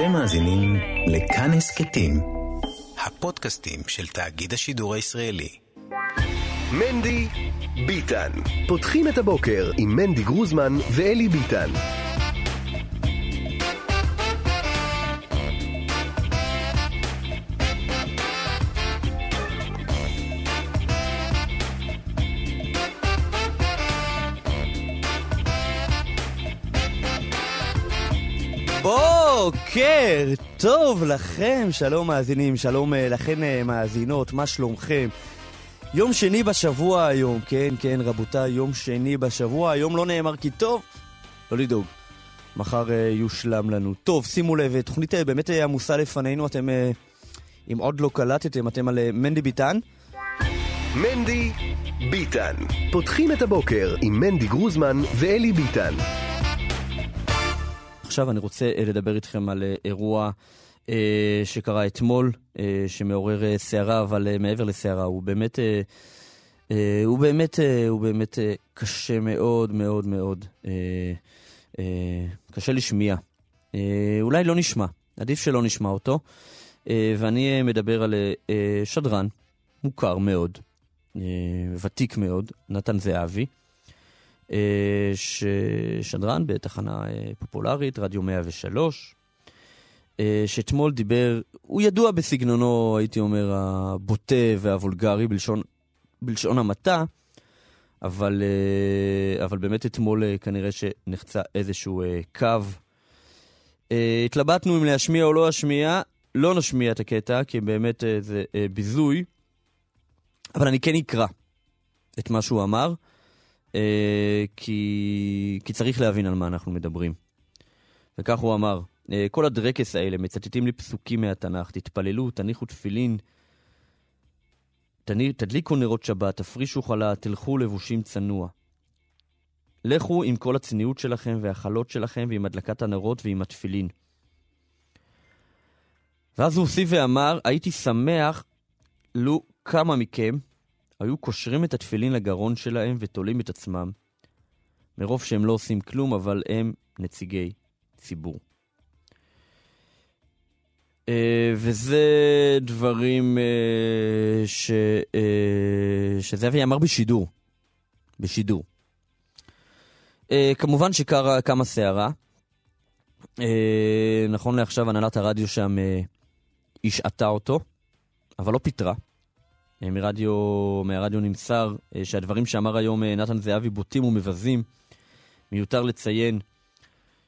אתם מאזינים לכאן הסכתים, הפודקאסטים של תאגיד השידור הישראלי. מנדי ביטן. פותחים את הבוקר עם מנדי גרוזמן ואלי ביטן. בוקר טוב לכם, שלום מאזינים, שלום אה, לכן אה, מאזינות, מה שלומכם? יום שני בשבוע היום, כן, כן, רבותיי, יום שני בשבוע, היום לא נאמר כי טוב, לא לדאוג, מחר uh, יושלם לנו. טוב, שימו לב, תוכנית באמת עמוסה לפנינו, אתם, uh, אם עוד לא קלטתם, אתם על uh, מנדי ביטן. מנדי ביטן. פותחים את הבוקר עם מנדי גרוזמן ואלי ביטן. עכשיו אני רוצה uh, לדבר איתכם על uh, אירוע uh, שקרה אתמול, שמעורר סערה, אבל מעבר לסערה, הוא באמת, הוא באמת, הוא באמת קשה מאוד מאוד מאוד. קשה לשמיעה. Uh, אולי לא נשמע, עדיף שלא נשמע אותו. ואני מדבר על שדרן מוכר מאוד, ותיק מאוד, נתן זהבי. אה, ששדרן בתחנה אה, פופולרית, רדיו 103, אה, שאתמול דיבר, הוא ידוע בסגנונו, הייתי אומר, הבוטה והוולגרי, בלשון, בלשון המעטה, אבל, אבל באמת אתמול כנראה שנחצה איזשהו קו. התלבטנו אם להשמיע או לא להשמיע, לא נשמיע את הקטע, כי באמת זה ביזוי, אבל אני כן אקרא את מה שהוא אמר. אה, כי, כי צריך להבין על מה אנחנו מדברים. וכך הוא אמר, אה, כל הדרקס האלה מצטטים לי פסוקים מהתנ"ך, תתפללו, תניחו תפילין, תדליקו נרות שבת, תפרישו חלה, תלכו לבושים צנוע. לכו עם כל הצניעות שלכם והחלות שלכם ועם הדלקת הנרות ועם התפילין. ואז הוא הוסיף ואמר, הייתי שמח לו כמה מכם היו קושרים את התפילין לגרון שלהם ותולים את עצמם, מרוב שהם לא עושים כלום, אבל הם נציגי ציבור. Uh, וזה דברים uh, ש, uh, שזאבי אמר בשידור. בשידור. Uh, כמובן שקמה סערה. Uh, נכון לעכשיו הנהלת הרדיו שם uh, השעתה אותו, אבל לא פיטרה. אה, מרדיו, מהרדיו נמסר אה, שהדברים שאמר היום אה, נתן זהבי בוטים ומבזים. מיותר לציין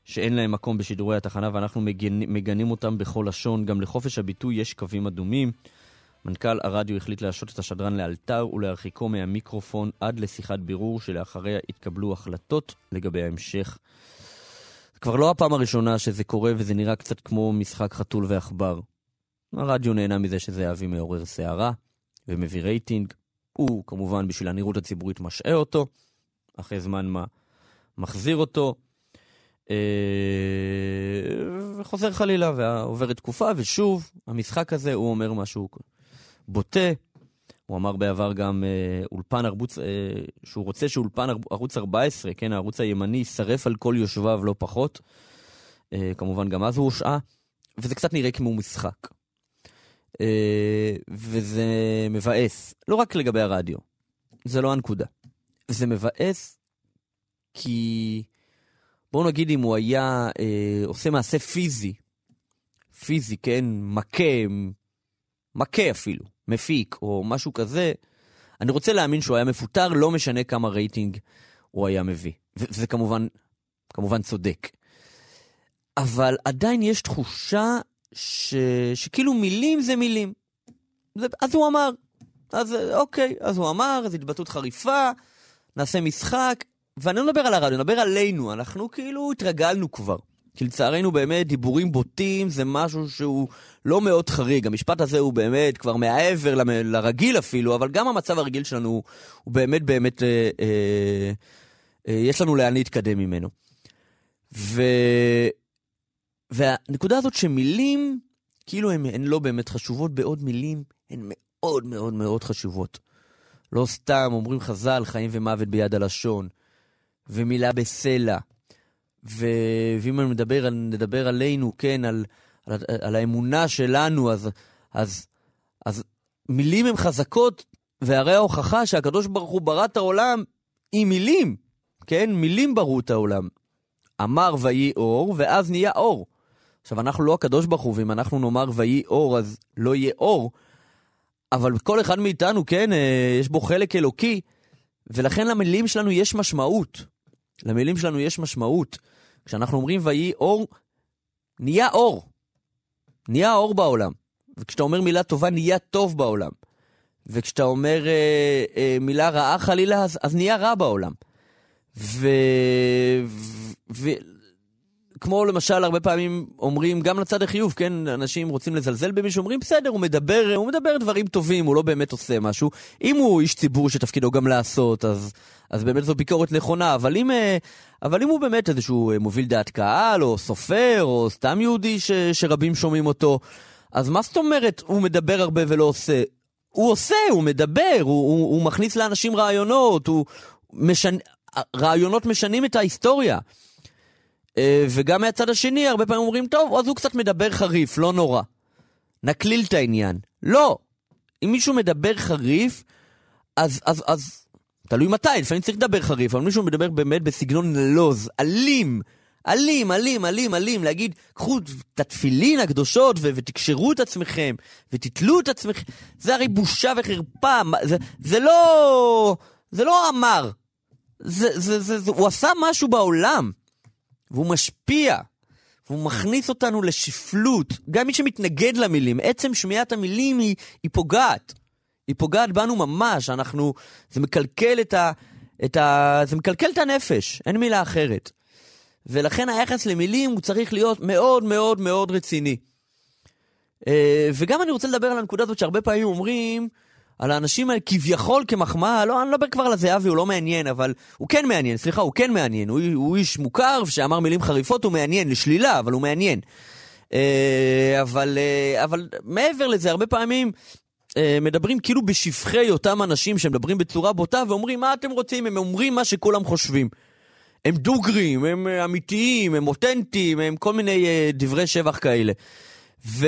שאין להם מקום בשידורי התחנה ואנחנו מגנ... מגנים אותם בכל לשון. גם לחופש הביטוי יש קווים אדומים. מנכ"ל הרדיו החליט להשעות את השדרן לאלתר ולהרחיקו מהמיקרופון עד לשיחת בירור שלאחריה יתקבלו החלטות לגבי ההמשך. כבר לא הפעם הראשונה שזה קורה וזה נראה קצת כמו משחק חתול ועכבר. הרדיו נהנה מזה שזה אבי מעורר סערה. ומביא רייטינג. הוא כמובן בשביל הנראות הציבורית משעה אותו, אחרי זמן מה מחזיר אותו, אה, וחוזר חלילה, ועוברת תקופה, ושוב, המשחק הזה, הוא אומר משהו בוטה. הוא אמר בעבר גם אה, אולפן ערוץ, אה, שהוא רוצה שאולפן ערוץ 14, כן, הערוץ הימני, יישרף על כל יושביו לא פחות. אה, כמובן, גם אז הוא הושעה, וזה קצת נראה כמו משחק. אה, וזה מבאס, לא רק לגבי הרדיו, זה לא הנקודה. זה מבאס כי בואו נגיד אם הוא היה אה, עושה מעשה פיזי, פיזי, כן, מכה, מכה אפילו, מפיק או משהו כזה, אני רוצה להאמין שהוא היה מפוטר, לא משנה כמה רייטינג הוא היה מביא. וזה כמובן, כמובן צודק. אבל עדיין יש תחושה ש... שכאילו מילים זה מילים. זה... אז הוא אמר. אז אוקיי, אז הוא אמר, זו התבטאות חריפה, נעשה משחק, ואני לא מדבר על הרדיו, אני מדבר עלינו, אנחנו כאילו התרגלנו כבר. כי לצערנו באמת דיבורים בוטים זה משהו שהוא לא מאוד חריג. המשפט הזה הוא באמת כבר מעבר ל... לרגיל אפילו, אבל גם המצב הרגיל שלנו הוא באמת באמת, אה, אה, אה, יש לנו לאן להתקדם ממנו. ו... והנקודה הזאת שמילים, כאילו הן, הן לא באמת חשובות, בעוד מילים הן מאוד מאוד מאוד חשובות. לא סתם אומרים חז"ל, חיים ומוות ביד הלשון, ומילה בסלע. ו... ואם נדבר, נדבר עלינו, כן, על, על, על האמונה שלנו, אז, אז, אז מילים הן חזקות, והרי ההוכחה שהקדוש ברוך הוא ברא את העולם עם מילים, כן? מילים ברו את העולם. אמר ויהי אור, ואז נהיה אור. עכשיו, אנחנו לא הקדוש ברוך הוא, ואם אנחנו נאמר ויהי אור, אז לא יהיה אור, אבל כל אחד מאיתנו, כן, אה, יש בו חלק אלוקי, ולכן למילים שלנו יש משמעות. למילים שלנו יש משמעות. כשאנחנו אומרים ויהי אור, נהיה אור. נהיה אור בעולם. וכשאתה אומר מילה טובה, נהיה טוב בעולם. וכשאתה אומר אה, אה, מילה רעה חלילה, אז, אז נהיה רע בעולם. ו... ו... כמו למשל, הרבה פעמים אומרים, גם לצד החיוב, כן, אנשים רוצים לזלזל במישהו, אומרים, בסדר, הוא מדבר, הוא מדבר דברים טובים, הוא לא באמת עושה משהו. אם הוא איש ציבור שתפקידו גם לעשות, אז, אז באמת זו ביקורת נכונה, אבל אם, אה, אבל אם הוא באמת איזשהו אה, מוביל דעת קהל, או סופר, או סתם יהודי ש, שרבים שומעים אותו, אז מה זאת אומרת, הוא מדבר הרבה ולא עושה? הוא עושה, הוא מדבר, הוא, הוא, הוא מכניס לאנשים רעיונות, הוא משנה, רעיונות משנים את ההיסטוריה. אה, וגם מהצד השני, הרבה פעמים אומרים, טוב, אז הוא קצת מדבר חריף, לא נורא. נקליל את העניין. לא. אם מישהו מדבר חריף, אז, אז, אז, תלוי מתי, לפעמים צריך לדבר חריף, אבל מישהו מדבר באמת בסגנון לוז, אלים, אלים, אלים, אלים, אלים, להגיד, קחו את התפילין הקדושות ו- ותקשרו את עצמכם, ותתלו את עצמכם, זה הרי בושה וחרפה, זה, זה לא, זה לא אמר, זה, זה, זה, זה, הוא עשה משהו בעולם. והוא משפיע, והוא מכניס אותנו לשפלות. גם מי שמתנגד למילים, עצם שמיעת המילים היא, היא פוגעת. היא פוגעת בנו ממש, אנחנו... זה מקלקל את ה... את ה... זה מקלקל את הנפש, אין מילה אחרת. ולכן היחס למילים הוא צריך להיות מאוד מאוד מאוד רציני. אה, וגם אני רוצה לדבר על הנקודה הזאת שהרבה פעמים אומרים, על האנשים האלה כביכול כמחמאה, לא, אני לא מדבר כבר על הזהבי, הוא לא מעניין, אבל הוא כן מעניין, סליחה, הוא כן מעניין. הוא, הוא איש מוכר שאמר מילים חריפות, הוא מעניין, לשלילה, אבל הוא מעניין. אה, אבל, אה, אבל מעבר לזה, הרבה פעמים אה, מדברים כאילו בשפחי אותם אנשים שמדברים בצורה בוטה ואומרים, מה אתם רוצים? הם אומרים מה שכולם חושבים. הם דוגרים, הם אמיתיים, הם אותנטיים, הם כל מיני דברי שבח כאלה. ו,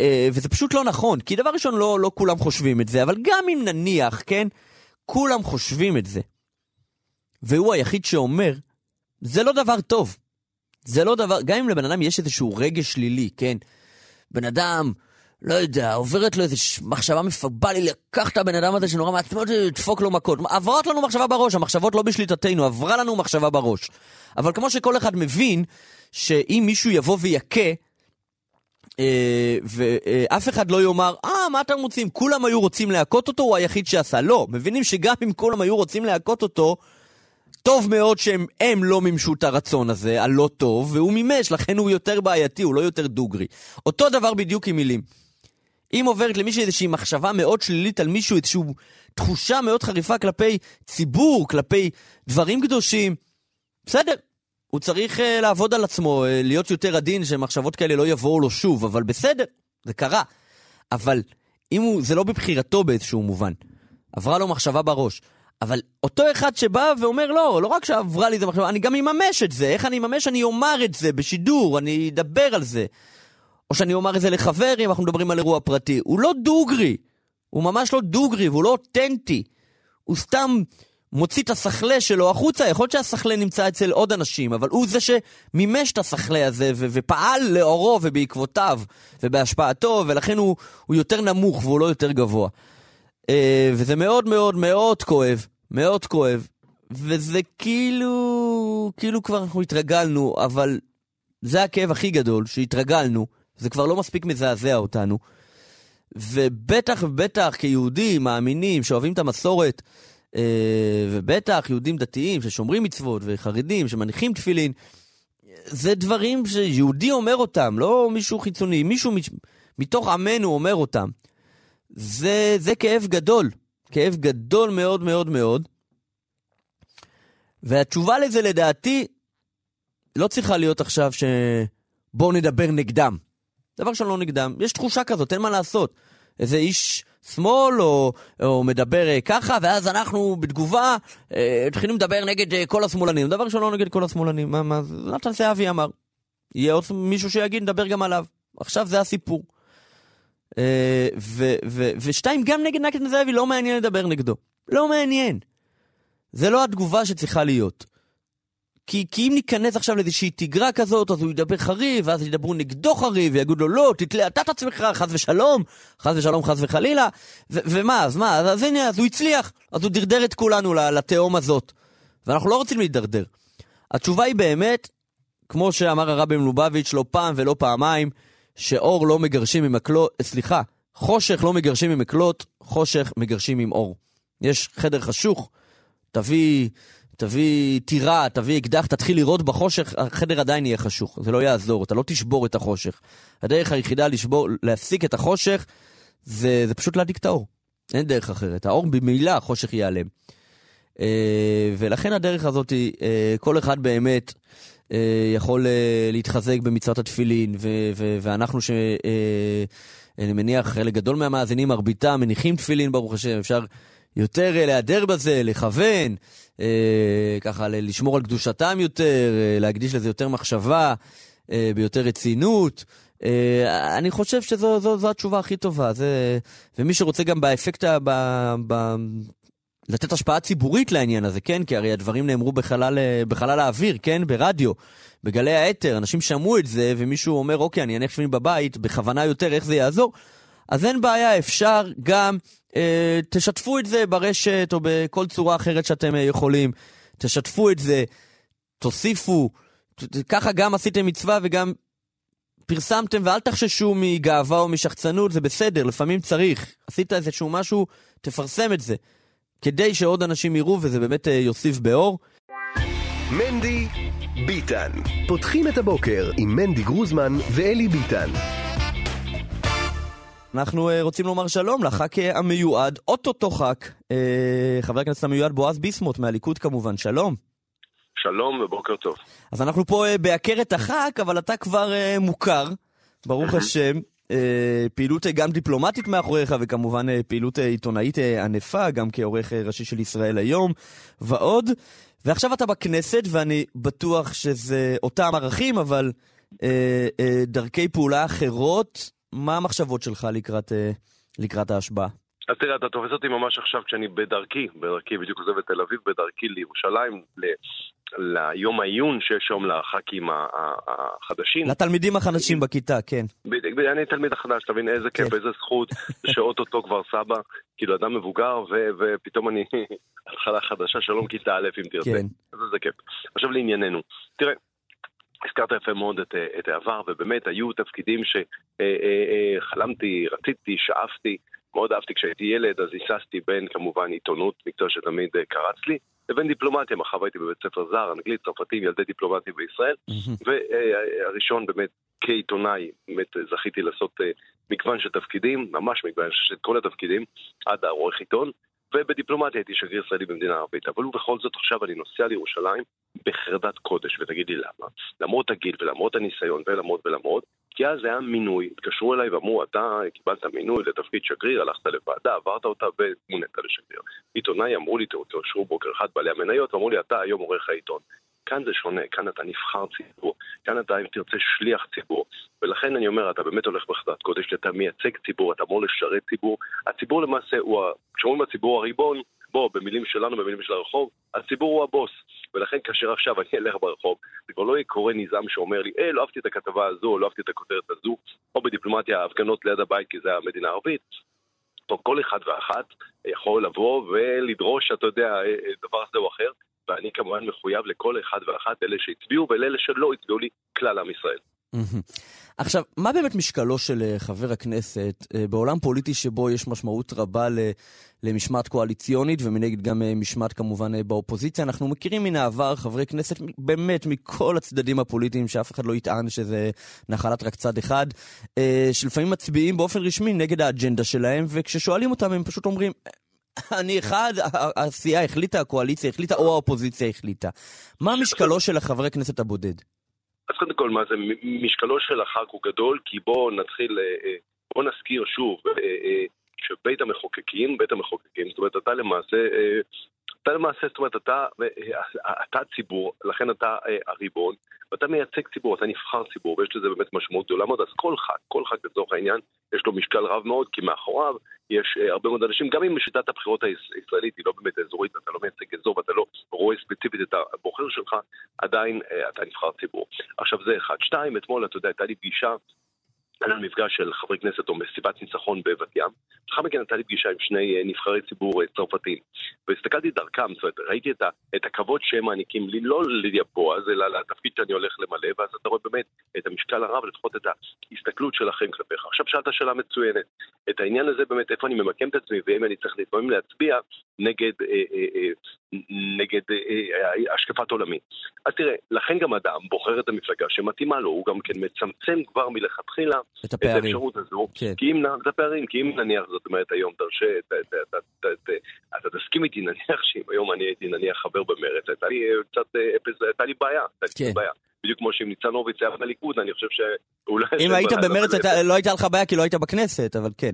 אה, וזה פשוט לא נכון, כי דבר ראשון, לא, לא כולם חושבים את זה, אבל גם אם נניח, כן, כולם חושבים את זה, והוא היחיד שאומר, זה לא דבר טוב. זה לא דבר, גם אם לבן אדם יש איזשהו רגש שלילי, כן? בן אדם, לא יודע, עוברת לו איזו מחשבה מפבה לי לקח את הבן אדם הזה שנורא מעצמות, לדפוק לו מכות. עברת לנו מחשבה בראש, המחשבות לא בשליטתנו, עברה לנו מחשבה בראש. אבל כמו שכל אחד מבין, שאם מישהו יבוא ויכה, ואף אחד לא יאמר, אה, מה אתם רוצים? כולם היו רוצים להכות אותו, הוא היחיד שעשה. לא, מבינים שגם אם כולם היו רוצים להכות אותו, טוב מאוד שהם לא מימשו את הרצון הזה, הלא טוב, והוא מימש, לכן הוא יותר בעייתי, הוא לא יותר דוגרי. אותו דבר בדיוק עם מילים. אם עוברת למישהו איזושהי מחשבה מאוד שלילית על מישהו, איזושהי תחושה מאוד חריפה כלפי ציבור, כלפי דברים קדושים, בסדר, הוא צריך uh, לעבוד על עצמו, uh, להיות יותר עדין, שמחשבות כאלה לא יבואו לו שוב, אבל בסדר, זה קרה. אבל אם הוא, זה לא בבחירתו באיזשהו מובן. עברה לו מחשבה בראש. אבל אותו אחד שבא ואומר, לא, לא רק שעברה לי איזה מחשבה, אני גם אממש את זה. איך אני אממש? אני אומר את זה בשידור, אני אדבר על זה. או שאני אומר את זה לחבר, אם אנחנו מדברים על אירוע פרטי. הוא לא דוגרי. הוא ממש לא דוגרי, והוא לא אותנטי. הוא סתם מוציא את הסחלה שלו החוצה, יכול להיות שהסחלה נמצא אצל עוד אנשים, אבל הוא זה שמימש את הסחלה הזה ו- ופעל לאורו ובעקבותיו ובהשפעתו, ולכן הוא, הוא יותר נמוך והוא לא יותר גבוה. Uh, וזה מאוד מאוד מאוד כואב, מאוד כואב, וזה כאילו, כאילו כבר אנחנו התרגלנו, אבל זה הכאב הכי גדול, שהתרגלנו, זה כבר לא מספיק מזעזע אותנו. ובטח ובטח כיהודים מאמינים שאוהבים את המסורת, ובטח יהודים דתיים ששומרים מצוות וחרדים שמניחים תפילין, זה דברים שיהודי אומר אותם, לא מישהו חיצוני, מישהו מתוך עמנו אומר אותם. זה, זה כאב גדול, כאב גדול מאוד מאוד מאוד. והתשובה לזה לדעתי לא צריכה להיות עכשיו שבואו נדבר נגדם. דבר שלא לא נגדם, יש תחושה כזאת, אין מה לעשות. איזה איש שמאל, או, או מדבר אה, ככה, ואז אנחנו בתגובה אה, מתחילים לדבר נגד אה, כל השמאלנים. דבר ראשון, לא נגד כל השמאלנים. מה, מה, נתן זהבי אמר. יהיה עוד מישהו שיגיד, נדבר גם עליו. עכשיו זה הסיפור. ו- ו- ושתיים, גם נגד נקד זאבי לא מעניין לדבר נגדו. לא מעניין. זה לא התגובה שצריכה להיות. כי, כי אם ניכנס עכשיו לאיזושהי תגרה כזאת, אז הוא ידבר חריף, ואז ידברו נגדו חריף, ויגידו לו, לא, תתלה אתה את עצמך, חס ושלום, חס ושלום, חס וחלילה, ו- ומה, אז מה, אז, אז הנה, אז הוא הצליח, אז הוא דרדר את כולנו לתהום הזאת. ואנחנו לא רוצים להידרדר. התשובה היא באמת, כמו שאמר הרבי מלובביץ' לא פעם ולא פעמיים, שאור לא מגרשים ממקלות, סליחה, חושך לא מגרשים ממקלות, חושך מגרשים עם אור. יש חדר חשוך, תביא, תביא טירה, תביא אקדח, תתחיל לראות בחושך, החדר עדיין יהיה חשוך, זה לא יעזור, אתה לא תשבור את החושך. הדרך היחידה לשבור, להפסיק את החושך, זה, זה פשוט להדליק את האור. אין דרך אחרת. האור במילא החושך ייעלם. אה, ולכן הדרך הזאת, אה, כל אחד באמת אה, יכול להתחזק במצוות התפילין, ו- ו- ואנחנו ש... אני מניח חלק גדול מהמאזינים, מרביתם מניחים תפילין, ברוך השם, אפשר יותר להיעדר בזה, לכוון, ככה לשמור על קדושתם יותר, להקדיש לזה יותר מחשבה, ביותר רצינות. אני חושב שזו זו, זו התשובה הכי טובה. זה, ומי שרוצה גם באפקט, ב, ב, לתת השפעה ציבורית לעניין הזה, כן? כי הרי הדברים נאמרו בחלל, בחלל האוויר, כן? ברדיו, בגלי האתר, אנשים שמעו את זה, ומישהו אומר, אוקיי, אני אניח שבים בבית, בכוונה יותר, איך זה יעזור? אז אין בעיה, אפשר גם, אה, תשתפו את זה ברשת או בכל צורה אחרת שאתם אה, יכולים. תשתפו את זה, תוסיפו, ככה גם עשיתם מצווה וגם פרסמתם, ואל תחששו מגאווה או משחצנות, זה בסדר, לפעמים צריך. עשית איזשהו משהו, תפרסם את זה. כדי שעוד אנשים יראו וזה באמת אה, יוסיף באור. מנדי ביטן. פותחים את הבוקר עם מנדי גרוזמן ואלי ביטן. אנחנו uh, רוצים לומר שלום לח"כ אה, המיועד, אוטוטו ח"כ, uh, חבר הכנסת המיועד בועז ביסמוט מהליכוד כמובן, שלום. שלום ובוקר טוב. אז אנחנו פה בעקרת הח"כ, אבל אתה כבר מוכר, ברוך השם. אה, פעילות גם דיפלומטית מאחוריך, וכמובן אה, פעילות אה, עיתונאית ענפה, גם כעורך ראשי של ישראל היום, ועוד. ועכשיו אתה בכנסת, ואני בטוח שזה אותם ערכים, אבל אה, אה, דרכי פעולה אחרות. מה המחשבות שלך לקראת, אה, לקראת ההשבעה? אז תראה, אתה תופס אותי ממש עכשיו כשאני בדרכי, בדרכי בדיוק עוזב את תל אביב, בדרכי לירושלים, ליום העיון שיש היום לח"כים החדשים. לתלמידים החדשים בכיתה, כן. בדיוק, אני תלמיד החדש, תבין איזה כיף, כן. איזה זכות, שאו-טו-טו כבר סבא, כאילו אדם מבוגר, ופתאום אני התחלה חדשה, שלום כיתה א' אם תרצה. כן. אז זה כיף. עכשיו לענייננו. תראה, הזכרת יפה מאוד את, את העבר, ובאמת היו תפקידים שחלמתי, רציתי, שאפתי. מאוד אהבתי כשהייתי ילד, אז היססתי בין כמובן עיתונות, מקצוע שתמיד אה, קרץ לי, לבין דיפלומטיה, מאחר והייתי בבית ספר זר, אנגלית, צרפתים, ילדי דיפלומטיה בישראל, והראשון באמת כעיתונאי, באמת זכיתי לעשות אה, מגוון של תפקידים, ממש מגוון של כל התפקידים, עד העורך עיתון, ובדיפלומטיה הייתי שגריר ישראלי במדינה ערבית. אבל בכל זאת עכשיו אני נוסע לירושלים בחרדת קודש, ותגיד לי למה. למרות הגיל ולמרות הניסיון ולמרות ולמרות, כי אז היה מינוי, התקשרו אליי ואמרו, אתה קיבלת מינוי לתפקיד שגריר, הלכת לוועדה, עברת אותה ומונית לשגריר. עיתונאי אמרו לי, תאושרו בוקר אחד בעלי המניות, ואמרו לי, אתה היום עורך העיתון. כאן זה שונה, כאן אתה נבחר ציבור, כאן אתה, אם תרצה, שליח ציבור. ולכן אני אומר, אתה באמת הולך בחדת קודש, אתה מייצג ציבור, אתה אמור לשרת ציבור. הציבור למעשה הוא, כשאומרים הציבור הריבון, בוא, במילים שלנו, במילים של הרחוב, הציבור הוא הבוס. ולכן כאשר עכשיו אני אלך ברחוב, זה כבר לא יהיה קורא נזעם שאומר לי, אה, לא אהבתי את הכתבה הזו, לא אהבתי את הכותרת הזו, או בדיפלומטיה, הפגנות ליד הבית כי זה המדינה הערבית. פה כל אחד ואחת יכול לבוא ולדרוש, אתה יודע, אה, אה, דבר זה או אחר, ואני כמובן מחויב לכל אחד ואחת, אלה שהצביעו ולאלה שלא הצביעו לי, כלל עם ישראל. עכשיו, מה באמת משקלו של אה, חבר הכנסת אה, בעולם פוליטי שבו יש משמעות רבה למשמעת קואליציונית ומנגד גם אה, משמעת כמובן באופוזיציה? אנחנו מכירים מן העבר חברי כנסת באמת מכל הצדדים הפוליטיים, שאף אחד לא יטען שזה נחלת רק צד אחד, שלפעמים מצביעים באופן רשמי נגד האג'נדה שלהם, וכששואלים אותם הם פשוט אומרים, אני אחד, הסיעה החליטה, הקואליציה החליטה, או האופוזיציה החליטה. מה משקלו של החבר הכנסת הבודד? אז קודם כל, מה זה, משקלו של הח"כ הוא גדול, כי בואו נתחיל, אה, אה, בואו נזכיר שוב, אה, שבית המחוקקים, בית המחוקקים, זאת אומרת, אתה למעשה אתה למעשה, זאת אומרת, אתה, אתה ציבור, לכן אתה הריבון, ואתה מייצג ציבור, אתה נבחר ציבור, ויש לזה באמת משמעות גדולה מאוד, אז כל ח"כ, כל ח"כ לצורך העניין, יש לו משקל רב מאוד, כי מאחוריו יש הרבה מאוד אנשים, גם אם שיטת הבחירות הישראלית היא לא באמת אזורית, ואתה לא מייצג אזור, ואתה לא רואה ספציפית את הבוחר שלך, עדיין אתה נבחר ציבור. עכשיו זה אחד. שתיים, אתמול, אתה יודע, הייתה לי פגישה היה לנו מפגש של חברי כנסת או מסיבת ניצחון בבת ים. לאחר מכן הייתה לי פגישה עם שני נבחרי ציבור צרפתים. והסתכלתי דרכם, זאת אומרת, ראיתי את, ה, את הכבוד שהם מעניקים לי, לא לידיה בועז, אלא לתפקיד שאני הולך למלא, ואז אתה רואה באמת את המשקל הרב, לפחות את ההסתכלות שלכם כלפיך. עכשיו שאלת שאלה מצוינת. את העניין הזה באמת, איפה אני ממקם את עצמי, ואם אני צריך לפעמים להצביע נגד, אה, אה, אה, נגד אה, אה, השקפת עולמי. אז תראה, לכן גם אדם בוחר את המפלגה שמתאימה לו, הוא גם כן מצמצם כבר מלכתחילה את האפשרות הזו. כן. כי אם, את הפערים, כי אם נניח, זאת אומרת, היום תרשה, אתה תסכים איתי נניח שאם היום אני הייתי נניח חבר במרצ, הייתה לי קצת, הייתה לי בעיה, הייתה לי כן. בעיה. בדיוק כמו שאם ניצן הורוביץ היה בליכוד, אני חושב שאולי... אם היית במרץ לא הייתה לך בעיה כי לא היית בכנסת, אבל כן.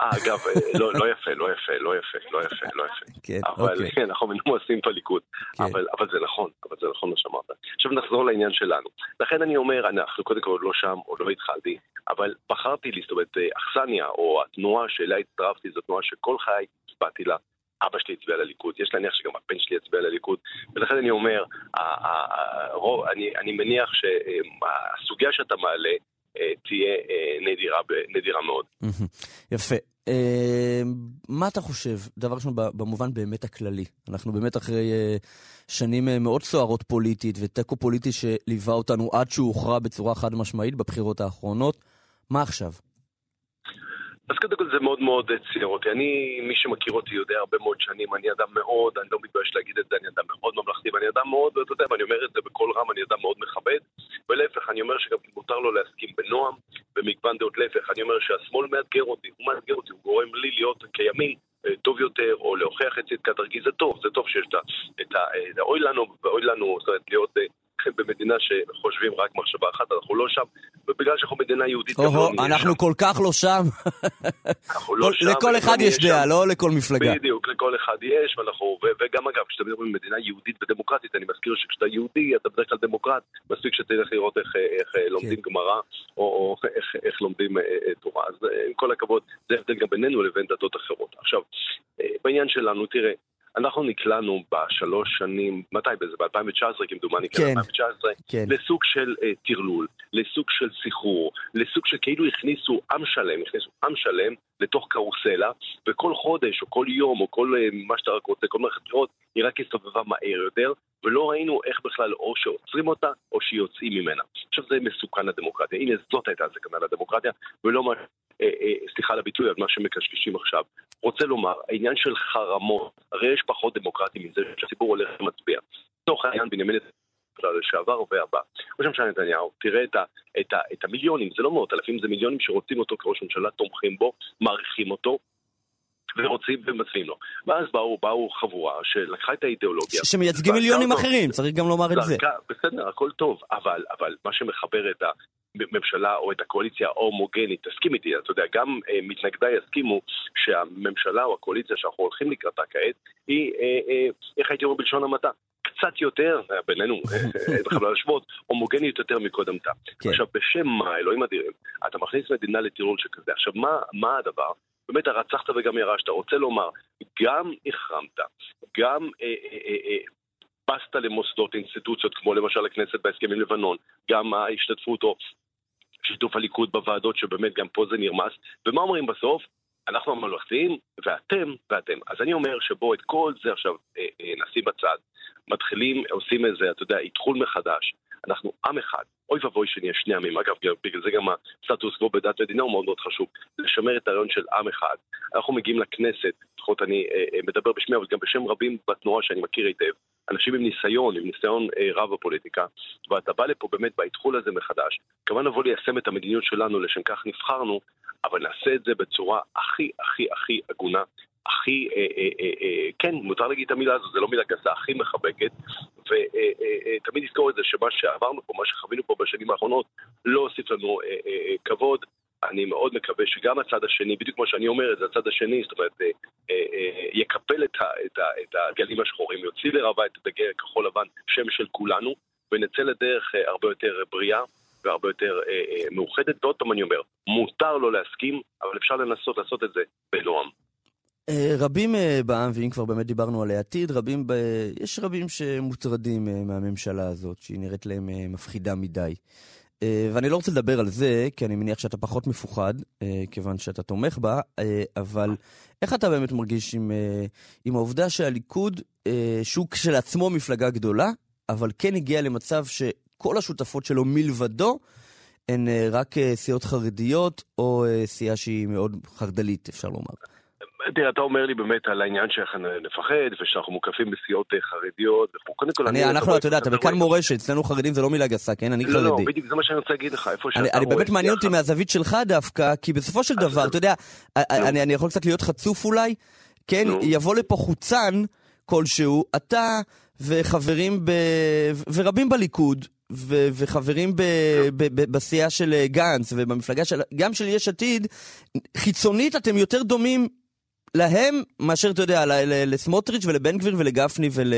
אה, אגב, לא, לא יפה, לא יפה, לא יפה, לא יפה, לא יפה. כן, אבל אוקיי. כן, אנחנו מנומסים בליכוד. כן. אבל, אבל זה נכון, אבל זה נכון מה שאמרת. עכשיו נחזור לעניין שלנו. לכן אני אומר, אנחנו קודם כל לא שם, עוד לא התחלתי, אבל בחרתי לי, זאת אומרת, אכסניה, או התנועה שאליה הצטרפתי, זו תנועה שכל חיי הצבעתי לה. אבא שלי הצביע לליכוד, יש להניח שגם הבן שלי יצביע לליכוד, ולכן אני אומר, אני, מניח שהסוגיה שאתה מעלה אה, תהיה אה, נדירה, נדירה מאוד. יפה. אה, מה אתה חושב, דבר ראשון, במובן באמת הכללי? אנחנו באמת אחרי שנים מאוד סוערות פוליטית ותיקו פוליטי שליווה אותנו עד שהוא הוכרע בצורה חד משמעית בבחירות האחרונות. מה עכשיו? אז קודם כל זה מאוד מאוד צייר אותי. אני, מי שמכיר אותי יודע הרבה מאוד שנים, אני אדם מאוד, אני לא מתבייש להגיד את זה, אני אדם מאוד ממלכתי, ואני אדם מאוד, אתה יודע, ואני אומר את זה בקול רם, אני אדם מאוד מכבד, ולהפך, אני אומר שגם מותר לו להסכים בנועם, במגוון דעות להפך, אני אומר שהשמאל מאתגר אותי, הוא מאתגר אותי, הוא גורם לי להיות כימין. אה, טוב יותר, או להוכיח את צדקת דרכי, זה טוב, זה טוב שיש. את ה אה, אוי לנו, ואוי לנו, זאת אומרת, להיות אה, במדינה שחושבים רק מחשבה אחת, אנחנו לא שם, ובגלל שאנחנו מדינה יהודית, או-הו, אנחנו. כל כך לא שם. אנחנו לא שם, לכל אחד יש. דעה, לא לכל מפלגה. בדיוק, לכל אחד יש, ואנחנו, וגם אגב, כשאתם מדברים על מדינה יהודית ודמוקרטית, אני מזכיר שכשאתה יהודי, אתה בדרך כלל דמוקרט, מספיק שתלך לראות איך, כן. אה, לומדים גמרא, או, איך, לומדים אה, אה, תורה. אז עם כל הכבוד, זה ההבדל גם בינינו לבין דתות אחרות. עכשיו, בעניין שלנו, תראה, אנחנו נקלענו בשלוש שנים, מתי? בזה? ב-2019 כמדומני, כן. 2019, כן. לסוג של אה, טרלול, לסוג של סחרור, לסוג של כאילו הכניסו עם שלם, הכניסו עם שלם לתוך קרוסלה, וכל חודש או כל יום או כל אה, מה שאתה רק רוצה, כל מערכת בחירות, היא רק הסתובבה מהר יותר, ולא ראינו איך בכלל או שעוצרים אותה או שיוצאים ממנה. עכשיו זה מסוכן לדמוקרטיה, הנה זאת הייתה הסכנה לדמוקרטיה, ולא מה... אה, אה, סליחה על הביטוי, על מה שמקשקשים עכשיו. רוצה לומר, העניין של חרמות, הרי יש פחות דמוקרטי מזה שהציבור הולך ומצביע. לצורך העניין בנימין נתניהו לשעבר והבא. ראש הממשלה נתניהו, תראה את, את המיליונים, זה לא מאות אלפים, זה מיליונים שרוצים אותו כראש ממשלה, תומכים בו, מעריכים אותו. ורוצים ומצביעים לו. ואז באו, באו חבורה שלקחה את האידיאולוגיה. שמייצגים מיליונים. אחרים, צריך גם לומר את זה. בסדר, הכל טוב, אבל, אבל מה שמחבר את הממשלה או את הקואליציה ההומוגנית, תסכים איתי, אתה יודע, גם אה, מתנגדיי יסכימו שהממשלה או הקואליציה שאנחנו הולכים לקראתה כעת, היא, אה, אה, איך הייתי אומר בלשון המעטה? קצת יותר, אה, בינינו, אה, אין בכלל להשוות, הומוגנית יותר מקודמתה. כן. עכשיו, בשם מה, אלוהים אדירים, אתה מכניס מדינה לטירול שכזה. עכשיו, מה, מה הדבר? באמת הרצחת וגם ירשת. רוצה לומר, גם החרמת, גם אה, אה, אה, אה, בזת למוסדות, אינסטיטוציות, כמו למשל הכנסת בהסכם עם לבנון, גם ההשתתפות או שיתוף הליכוד בוועדות, שבאמת גם פה זה נרמס. ומה אומרים בסוף? אנחנו הממלכתיים, ואתם, ואתם. אז אני אומר שבואו את כל זה עכשיו אה, אה, נשים בצד. מתחילים, עושים איזה, אתה יודע, איתחול מחדש. אנחנו עם אחד. אוי ואבוי שנהיה שני עמים. אגב, בגלל זה גם הסטטוס קוו בדת מדינה הוא מאוד מאוד חשוב. לשמר את הרעיון של עם אחד. אנחנו מגיעים לכנסת, לפחות אני אה, אה, מדבר בשמי, אבל גם בשם רבים בתנועה שאני מכיר היטב. אנשים עם ניסיון, עם ניסיון אה, רב בפוליטיקה, ואתה בא לפה באמת באתחול הזה מחדש. כמובן לבוא ליישם את המדיניות שלנו, לשם כך נבחרנו, אבל נעשה את זה בצורה הכי הכי הכי הגונה, הכי, אה, אה, אה, אה, כן, מותר להגיד את המילה הזו, זה לא מילה גסה, הכי מחבקת, ותמיד נזכור את זה שמה שעברנו פה, מה שחווינו פה בשנים האחרונות, לא הוסיף לנו אה, אה, אה, כבוד. אני מאוד מקווה שגם הצד השני, בדיוק כמו שאני אומר את זה, הצד השני, זאת אומרת, אה, אה, אה, יקפל את, ה, את, ה, את הגלים השחורים, יוציא לרבה את הדגל הכחול לבן, שם של כולנו, ונצא לדרך אה, הרבה יותר בריאה והרבה יותר אה, אה, מאוחדת. ועוד פעם אני אומר, מותר לא להסכים, אבל אפשר לנסות לעשות את זה בנועם. אה, רבים אה, בעם, ואם כבר באמת דיברנו על העתיד, רבים ב... יש רבים שמוטרדים אה, מהממשלה הזאת, שהיא נראית להם מפחידה מדי. ואני לא רוצה לדבר על זה, כי אני מניח שאתה פחות מפוחד, כיוון שאתה תומך בה, אבל איך אתה באמת מרגיש עם, עם העובדה שהליכוד, שהוא כשלעצמו מפלגה גדולה, אבל כן הגיע למצב שכל השותפות שלו מלבדו הן רק סיעות חרדיות, או סיעה שהיא מאוד חרד"לית, אפשר לומר. תראה, אתה אומר לי באמת על העניין שאנחנו נפחד, ושאנחנו מוקפים בסיעות אה, חרדיות וכו'. קודם כל, אני... אנחנו, אתה יודע, אתה בכאן מורשת, אצלנו חרדים זה לא מילה גסה, כן? אני חרדי. לא, לא, בדיוק, זה מה שאני רוצה להגיד לך, איפה שאתה רואה... אני באמת מעניין אותי מהזווית שלך דווקא, כי בסופו של דבר, אתה יודע, אני יכול קצת להיות חצוף אולי, כן? יבוא לפה חוצן כלשהו, אתה וחברים ב... ורבים בליכוד, ו- וחברים ב- ב- ב- בסיעה של אה, גנץ ובמפלגה של... גם של יש עתיד, חיצונית אתם יותר דומים להם מאשר, אתה יודע, לסמוטריץ' ולבן גביר ולגפני ול...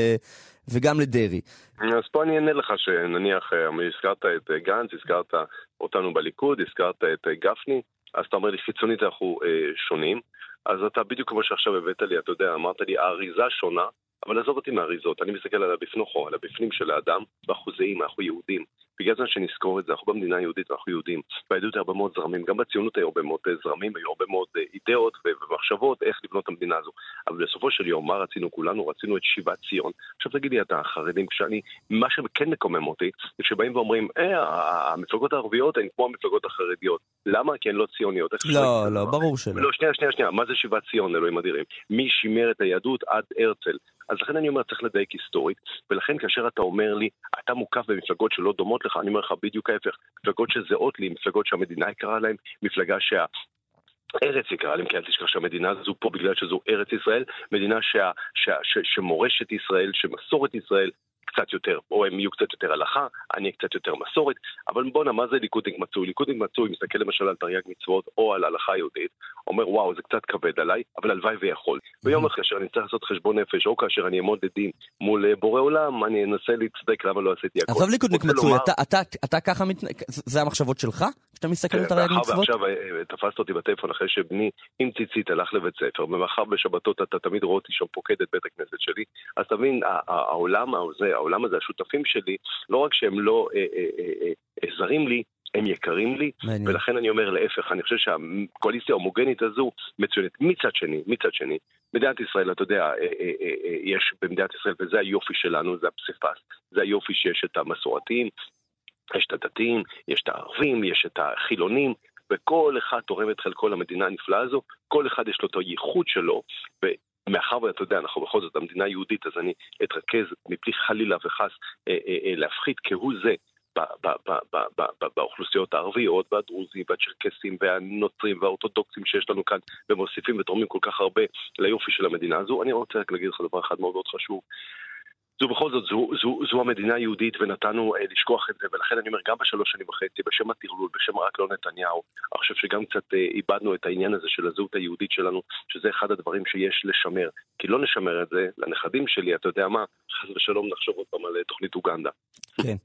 וגם לדרעי. אז פה אני אענה לך שנניח, אה, הזכרת את אה, גנץ, הזכרת אותנו בליכוד, הזכרת את אה, גפני, אז אתה אומר לי, חיצונית אנחנו אה, שונים, אז אתה בדיוק כמו שעכשיו הבאת לי, אתה יודע, אמרת לי, האריזה שונה, אבל עזוב אותי מהאריזות, אני מסתכל על הבפנוכו, על הבפנים של האדם, באחוזים, אנחנו יהודים. בגלל זה שנזכור את זה, אנחנו במדינה יהודית ואנחנו יהודים. ביהדות הרבה מאוד זרמים, גם בציונות היו הרבה מאוד אה, זרמים, היו הרבה מאוד אה, אידאות ומחשבות איך לבנות את המדינה הזו. אבל בסופו של יום, מה רצינו כולנו? רצינו את שיבת ציון. עכשיו תגיד לי, אתה החרדים, כשאני, מה שכן מקומם אותי, זה שבאים ואומרים, אה, המפלגות הערביות הן כמו המפלגות החרדיות. למה? כי הן לא ציוניות. לא, לא, ברור שלא. לא, שנייה, שנייה, שנייה, מה זה שיבת ציון, אלוהים אדירים? מי שימר את היהדות עד הרצל. אז לכן אני אומר, צריך לדייק היסטורית, ולכן כאשר אתה אומר לי, אתה מוקף במפלגות שלא דומות לך, אני אומר לך בדיוק ההפך, מפלגות שזהות לי, מפלגות שהמדינה יקרה להן, מפלגה שה... ארץ יקרה להם, כי אל תשכח שהמדינה הזו פה בגלל שזו ארץ ישראל, מדינה שה, שה, ש, שמורשת ישראל, שמסורת ישראל קצת יותר, או הם יהיו קצת יותר הלכה, אני אהיה קצת יותר מסורת, אבל בואנה, מה זה ליכודניק מצוי? ליכודניק מצוי מסתכל למשל על תרי"ג מצוות או על הלכה יהודית, אומר וואו, זה קצת כבד עליי, אבל הלוואי ויכול. ויום כאשר אני צריך לעשות חשבון נפש, או כאשר אני אעמוד לדין מול אה, בורא עולם, אני אנסה להצטדק למה לא עשיתי הכול. עזוב ליכודניק מצוי, אתה ככה, זה המחשבות שלך? כשאתה מסתכל על תרי"ג מצוות? ועכשיו אה, אה, תפסת אותי בטלפון אחרי שבני עם ציצית הלך לבית ספר, ומאחר בשבתות אתה תמיד רואה אותי שם פוקד את בית הכנסת שלי, אז תבין, העולם הזה, העולם הזה, השותפים שלי, לא רק שהם לא אה, אה, אה, אה, זרים לי, הם יקרים לי, מעניין. ולכן אני אומר להפך, אני חושב שהקואליציה ההומוגנית הזו מצוינת. מצד שני, מצד שני, מדינת ישראל, אתה יודע, יש במדינת ישראל, וזה היופי שלנו, זה הפסיפס, זה היופי שיש את המסורתיים, יש את הדתיים, יש את הערבים, יש את החילונים, וכל אחד תורם את חלקו למדינה הנפלאה הזו, כל אחד יש לו את הייחוד שלו, מאחר ואתה יודע, אנחנו בכל זאת המדינה היהודית, אז אני אתרכז מבלי חלילה וחס אה, אה, אה, להפחית כהוא זה באוכלוסיות הערביות והדרוזים והצ'רקסים והנוצרים והאורתודוקסים שיש לנו כאן ומוסיפים ותורמים כל כך הרבה ליופי של המדינה הזו. אני רוצה רק להגיד לך דבר אחד מאוד מאוד חשוב. זו בכל זאת, זו, זו, זו המדינה היהודית ונתנו אה, לשכוח את זה, ולכן אני אומר, גם בשלוש שנים וחצי, בשם הטרלול, בשם רק לא נתניהו, אני חושב שגם קצת אה, איבדנו את העניין הזה של הזהות היהודית שלנו, שזה אחד הדברים שיש לשמר. כי לא נשמר את זה לנכדים שלי, אתה יודע מה, חס ושלום נחשוב עוד פעם על אה, תוכנית אוגנדה. כן.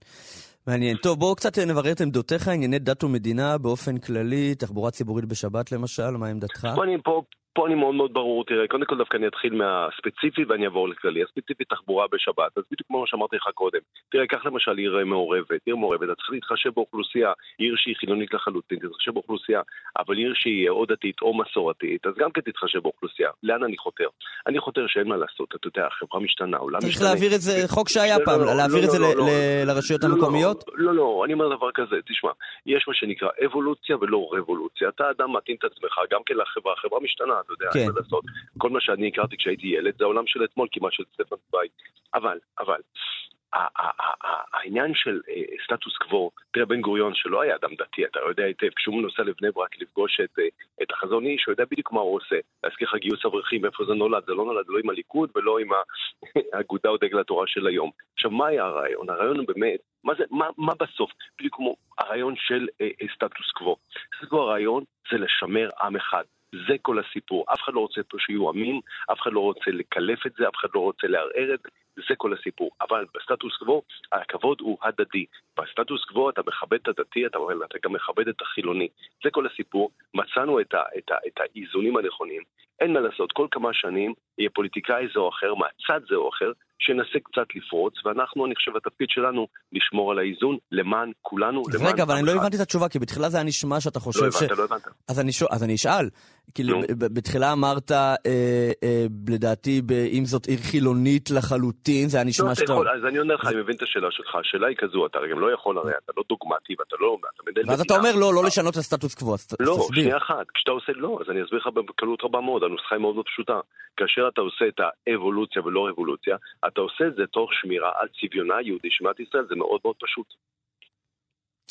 מעניין. טוב, בואו קצת נברר את עמדותיך, ענייני דת ומדינה באופן כללי, תחבורה ציבורית בשבת למשל, מה עמדתך? אני, פה, פה אני מאוד מאוד ברור, תראה, קודם כל דווקא אני אתחיל מהספציפי ואני אעבור לכללי. הספציפי תחבורה בשבת, אז בדיוק כמו שאמרתי לך קודם. תראה, קח למשל עיר מעורבת, עיר מעורבת, אתה צריך להתחשב באוכלוסייה, עיר שהיא חילונית לחלוטין, תתחשב באוכלוסייה, אבל עיר שהיא או דתית או מסורתית, אז גם כן תתחשב באוכלוסייה. לאן אני חותר? אני חותר שאין מה לעשות, אתה יודע, החברה משתנה, העולם משתנה. צריך להעביר את זה, חוק שהיה פעם, להעביר את זה לרשויות המקומיות? לא, לא, אני אומר דבר כזה, תשמע, יש מה שנקרא אבולוציה ולא רבולוציה. אתה אדם מתאים את עצמך גם כן לחברה, החברה משתנה, אתה יודע, כן. מה לעשות. כל מה שאני הכרתי כשהייתי ילד זה העולם של אתמול כמעט של סטפן צוויג. אבל, אבל, העניין של אה, סטטוס קוו, תראה בן גוריון שלא היה אדם דתי, אתה יודע היטב, כשהוא נוסע לבני ברק לפגוש את, אה, את החזון איש, הוא יודע בדיוק מה הוא עושה. להזכיר לך גיוס אברכים, איפה זה נולד? זה לא נולד לא עם הליכוד ולא עם האגודה או דגל התורה של היום. עכשיו, מה היה הרעיון? הרעיון הוא באמת, מה, זה, מה, מה בסוף? בדיוק כמו הרעיון של אה, אה, סטטוס קוו. קוו הרעיון זה לשמר עם אחד. זה כל הסיפור. אף אחד לא רוצה פה שיהיו עמים, אף אחד לא רוצה לקלף את זה, אף אחד לא רוצה לערער את זה, זה כל הסיפור. אבל בסטטוס קוו, הכבוד הוא הדדי. בסטטוס קוו אתה מכבד את הדתי, אתה, אתה גם מכבד את החילוני. זה כל הסיפור. מצאנו את, ה, את, ה, את האיזונים הנכונים. אין מה לעשות, כל כמה שנים יהיה פוליטיקאי זה או אחר, מהצד זה או אחר, שינסה קצת לפרוץ, ואנחנו, אני חושב, התפקיד שלנו לשמור על האיזון למען כולנו, למען... רגע, אבל אני לא הבנתי את התשובה, כי בתחילה זה היה נשמע שאתה חושב לא ש... הבנת, לא הבנת. אז אני, שואל, אז אני אשאל, כי בתחילה אמרת, אה, אה, לדעתי, אם זאת עיר חילונית לחלוטין, זה היה נשמע לא, שאתה... אז אני עונה לך, אני מבין את השאלה שלך. השאלה היא כזו, אתה גם לא יכול, הרי אתה לא דוגמטי ואתה לא... ואז אתה. אומר, לא, לא לשנות את הסטטוס קוו, אז לא, תסביר. שנייה אחת. כשאתה עושה לא, אז אני אסביר לך בקלות רבה מאוד. הנוסחה היא מאוד מאוד פשוטה. כאשר אתה עושה את האבולוציה ולא רבולוציה, אתה עושה את זה תוך שמירה על צביונה היהודי של מדינת ישראל. זה מאוד מאוד פשוט.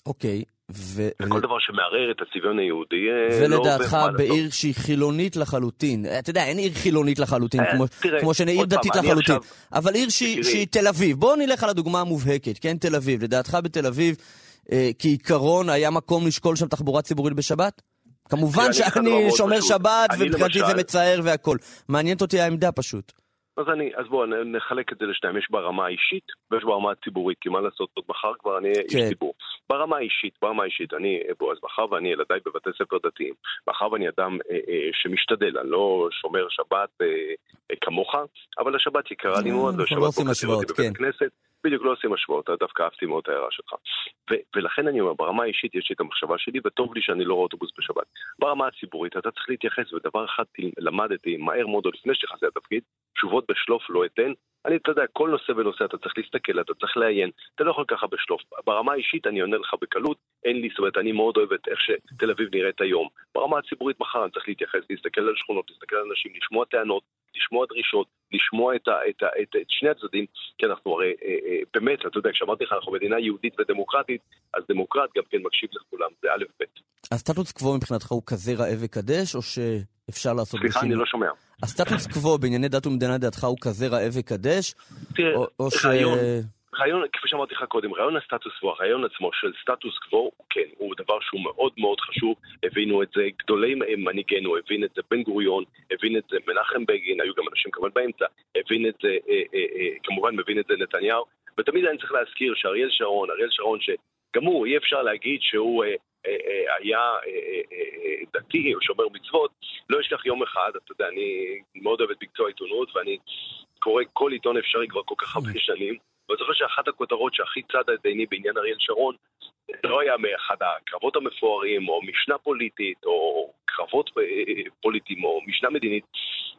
אוקיי, ו- כל דבר שמערער את הצביון היהודי, אה, לא ולדעתך לעשות. בעיר שהיא חילונית לחלוטין, אתה יודע, אין עיר חילונית לחלוטין, אה, כמו- תראה, כמו שאין עיר פעם, דתית לחלוטין, עכשיו- אבל עיר שהיא. שהיא תל אביב. בואו נלך על הדוגמה המובהקת, כן, תל אביב. לדעתך בתל אביב, אה, כעיקרון, היה מקום לשקול שם תחבורה ציבורית בשבת? כמובן שאני שומר פשוט. שבת, אני ומבחינתי זה למשל- מצער והכל. מעניינת אותי העמדה פשוט. אז אני, אז בואו נחלק את זה לשניים, יש ברמה האישית ויש ברמה הציבורית, כי מה לעשות, עוד מחר כבר אני אהיה כן. איש ציבור. ברמה האישית, ברמה האישית, אני, בוא, אז מאחר ואני ילדיי בבתי ספר דתיים, מאחר ואני אדם אה, אה, שמשתדל, אני לא שומר שבת אה, אה, כמוך, אבל השבת יקרה לי אה, מאוד, לא עושים בוקר אותי בבית כן. הכנסת, בדיוק לא עושים השוואות, דווקא אהבתי מאוד את ההערה שלך. ו- ולכן אני אומר, ברמה האישית יש לי את המחשבה שלי, וטוב לי שאני לא רואה אוטובוס בשבת. ברמה הציבורית אתה צריך להתייחס, ודבר אחד למדתי מהר מאוד עוד לפני שנכנסתי לתפקיד, תשובות בשלוף לא אתן. אני, אתה יודע, כל נושא ונושא אתה צריך להסתכל, אתה צריך לעיין, אתה לא יכול ככה בשלוף. ברמה האישית אני עונה לך בקלות, אין לי, זאת אומרת, אני מאוד אוהב את איך שתל אביב נראית היום. ברמה הציבורית מחר אני צריך להתייחס, להסתכל על שכונות, להסתכל על אנשים, לשמוע טענות, לשמוע דרישות, לשמוע את, ה, את, ה, את, את שני הצדדים, כי אנחנו הרי, אה, אה, באמת, אתה יודע, כשאמרתי לך, אנחנו מדינה יהודית ודמוקרטית, אז דמוקרט גם כן מקשיב לכולם, זה א' ב'. הסטטוס קוו מבחינתך הוא כזה ראה וקדש, או שאפשר לעשות סליחה, אני לא שומע. הסטטוס קוו בענייני דת ומדינה לדעתך הוא כזה ראה וקדש, תראה, או- או ש... רעיון, רעיון, כפי שאמרתי לך קודם, רעיון הסטטוס קוו, הרעיון עצמו של סטטוס קוו, כן, הוא דבר שהוא מאוד מאוד חשוב, הבינו את זה, גדולי מנהיגינו, הבין את זה בן גוריון, הבין את זה מנחם בגין, היו גם אנשים כמובן באמצע, הבין את זה, אה, אה, אה, כמובן מבין את זה נתניהו, ותמיד אני צריך להזכיר שאריאל שרון, אריאל שרון שגם הוא, אי אפשר להגיד שהוא היה אה, אה, אה, דתי או שומר מצוות, לא אשכח יום אחד, אתה יודע, אני מאוד אוהב את מקצוע העיתונות, ואני קורא כל עיתון אפשרי כבר כל כך הרבה שנים, ואני זוכר שאחת הכותרות שהכי צדה את עיני בעניין אריאל שרון, לא היה מאחד הקרבות המפוארים, או משנה פוליטית, או קרבות פוליטיים, או משנה מדינית,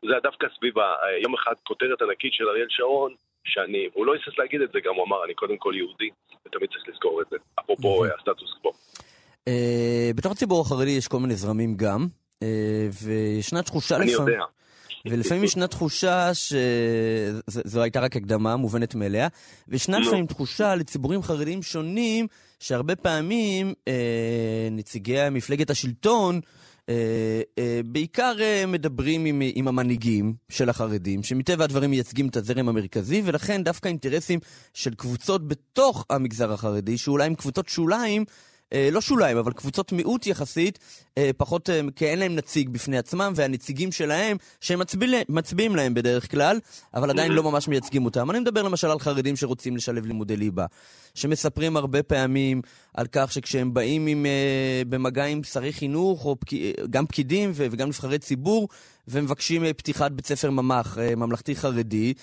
זה היה דווקא סביב יום אחד כותרת ענקית של אריאל שרון, שאני, הוא לא היסס להגיד את זה, גם הוא אמר, אני קודם כל יהודי, ותמיד צריך לזכור את זה, אפרופו הסטטוס קוו. אה, בתוך הציבור החרדי יש כל מיני זרמים גם, אה, וישנה תחושה אני לפעמים... יודע. ולפעמים ישנה תחושה שזו הייתה רק הקדמה מובנת מאליה, וישנה נו. לפעמים תחושה לציבורים חרדיים שונים, שהרבה פעמים אה, נציגי מפלגת השלטון אה, אה, בעיקר אה, מדברים עם, עם המנהיגים של החרדים, שמטבע הדברים מייצגים את הזרם המרכזי, ולכן דווקא אינטרסים של קבוצות בתוך המגזר החרדי, שאולי הם קבוצות שוליים, לא שוליים, אבל קבוצות מיעוט יחסית, אה, פחות, אה, כי אין להם נציג בפני עצמם, והנציגים שלהם, שהם מצביע, מצביעים להם בדרך כלל, אבל עדיין לא ממש מייצגים אותם. אני מדבר למשל על חרדים שרוצים לשלב לימודי ליבה, שמספרים הרבה פעמים על כך שכשהם באים עם, אה, במגע עם שרי חינוך, או פק, גם פקידים וגם נבחרי ציבור, ומבקשים אה, פתיחת בית ספר ממ"ח, אה, ממלכתי חרדי,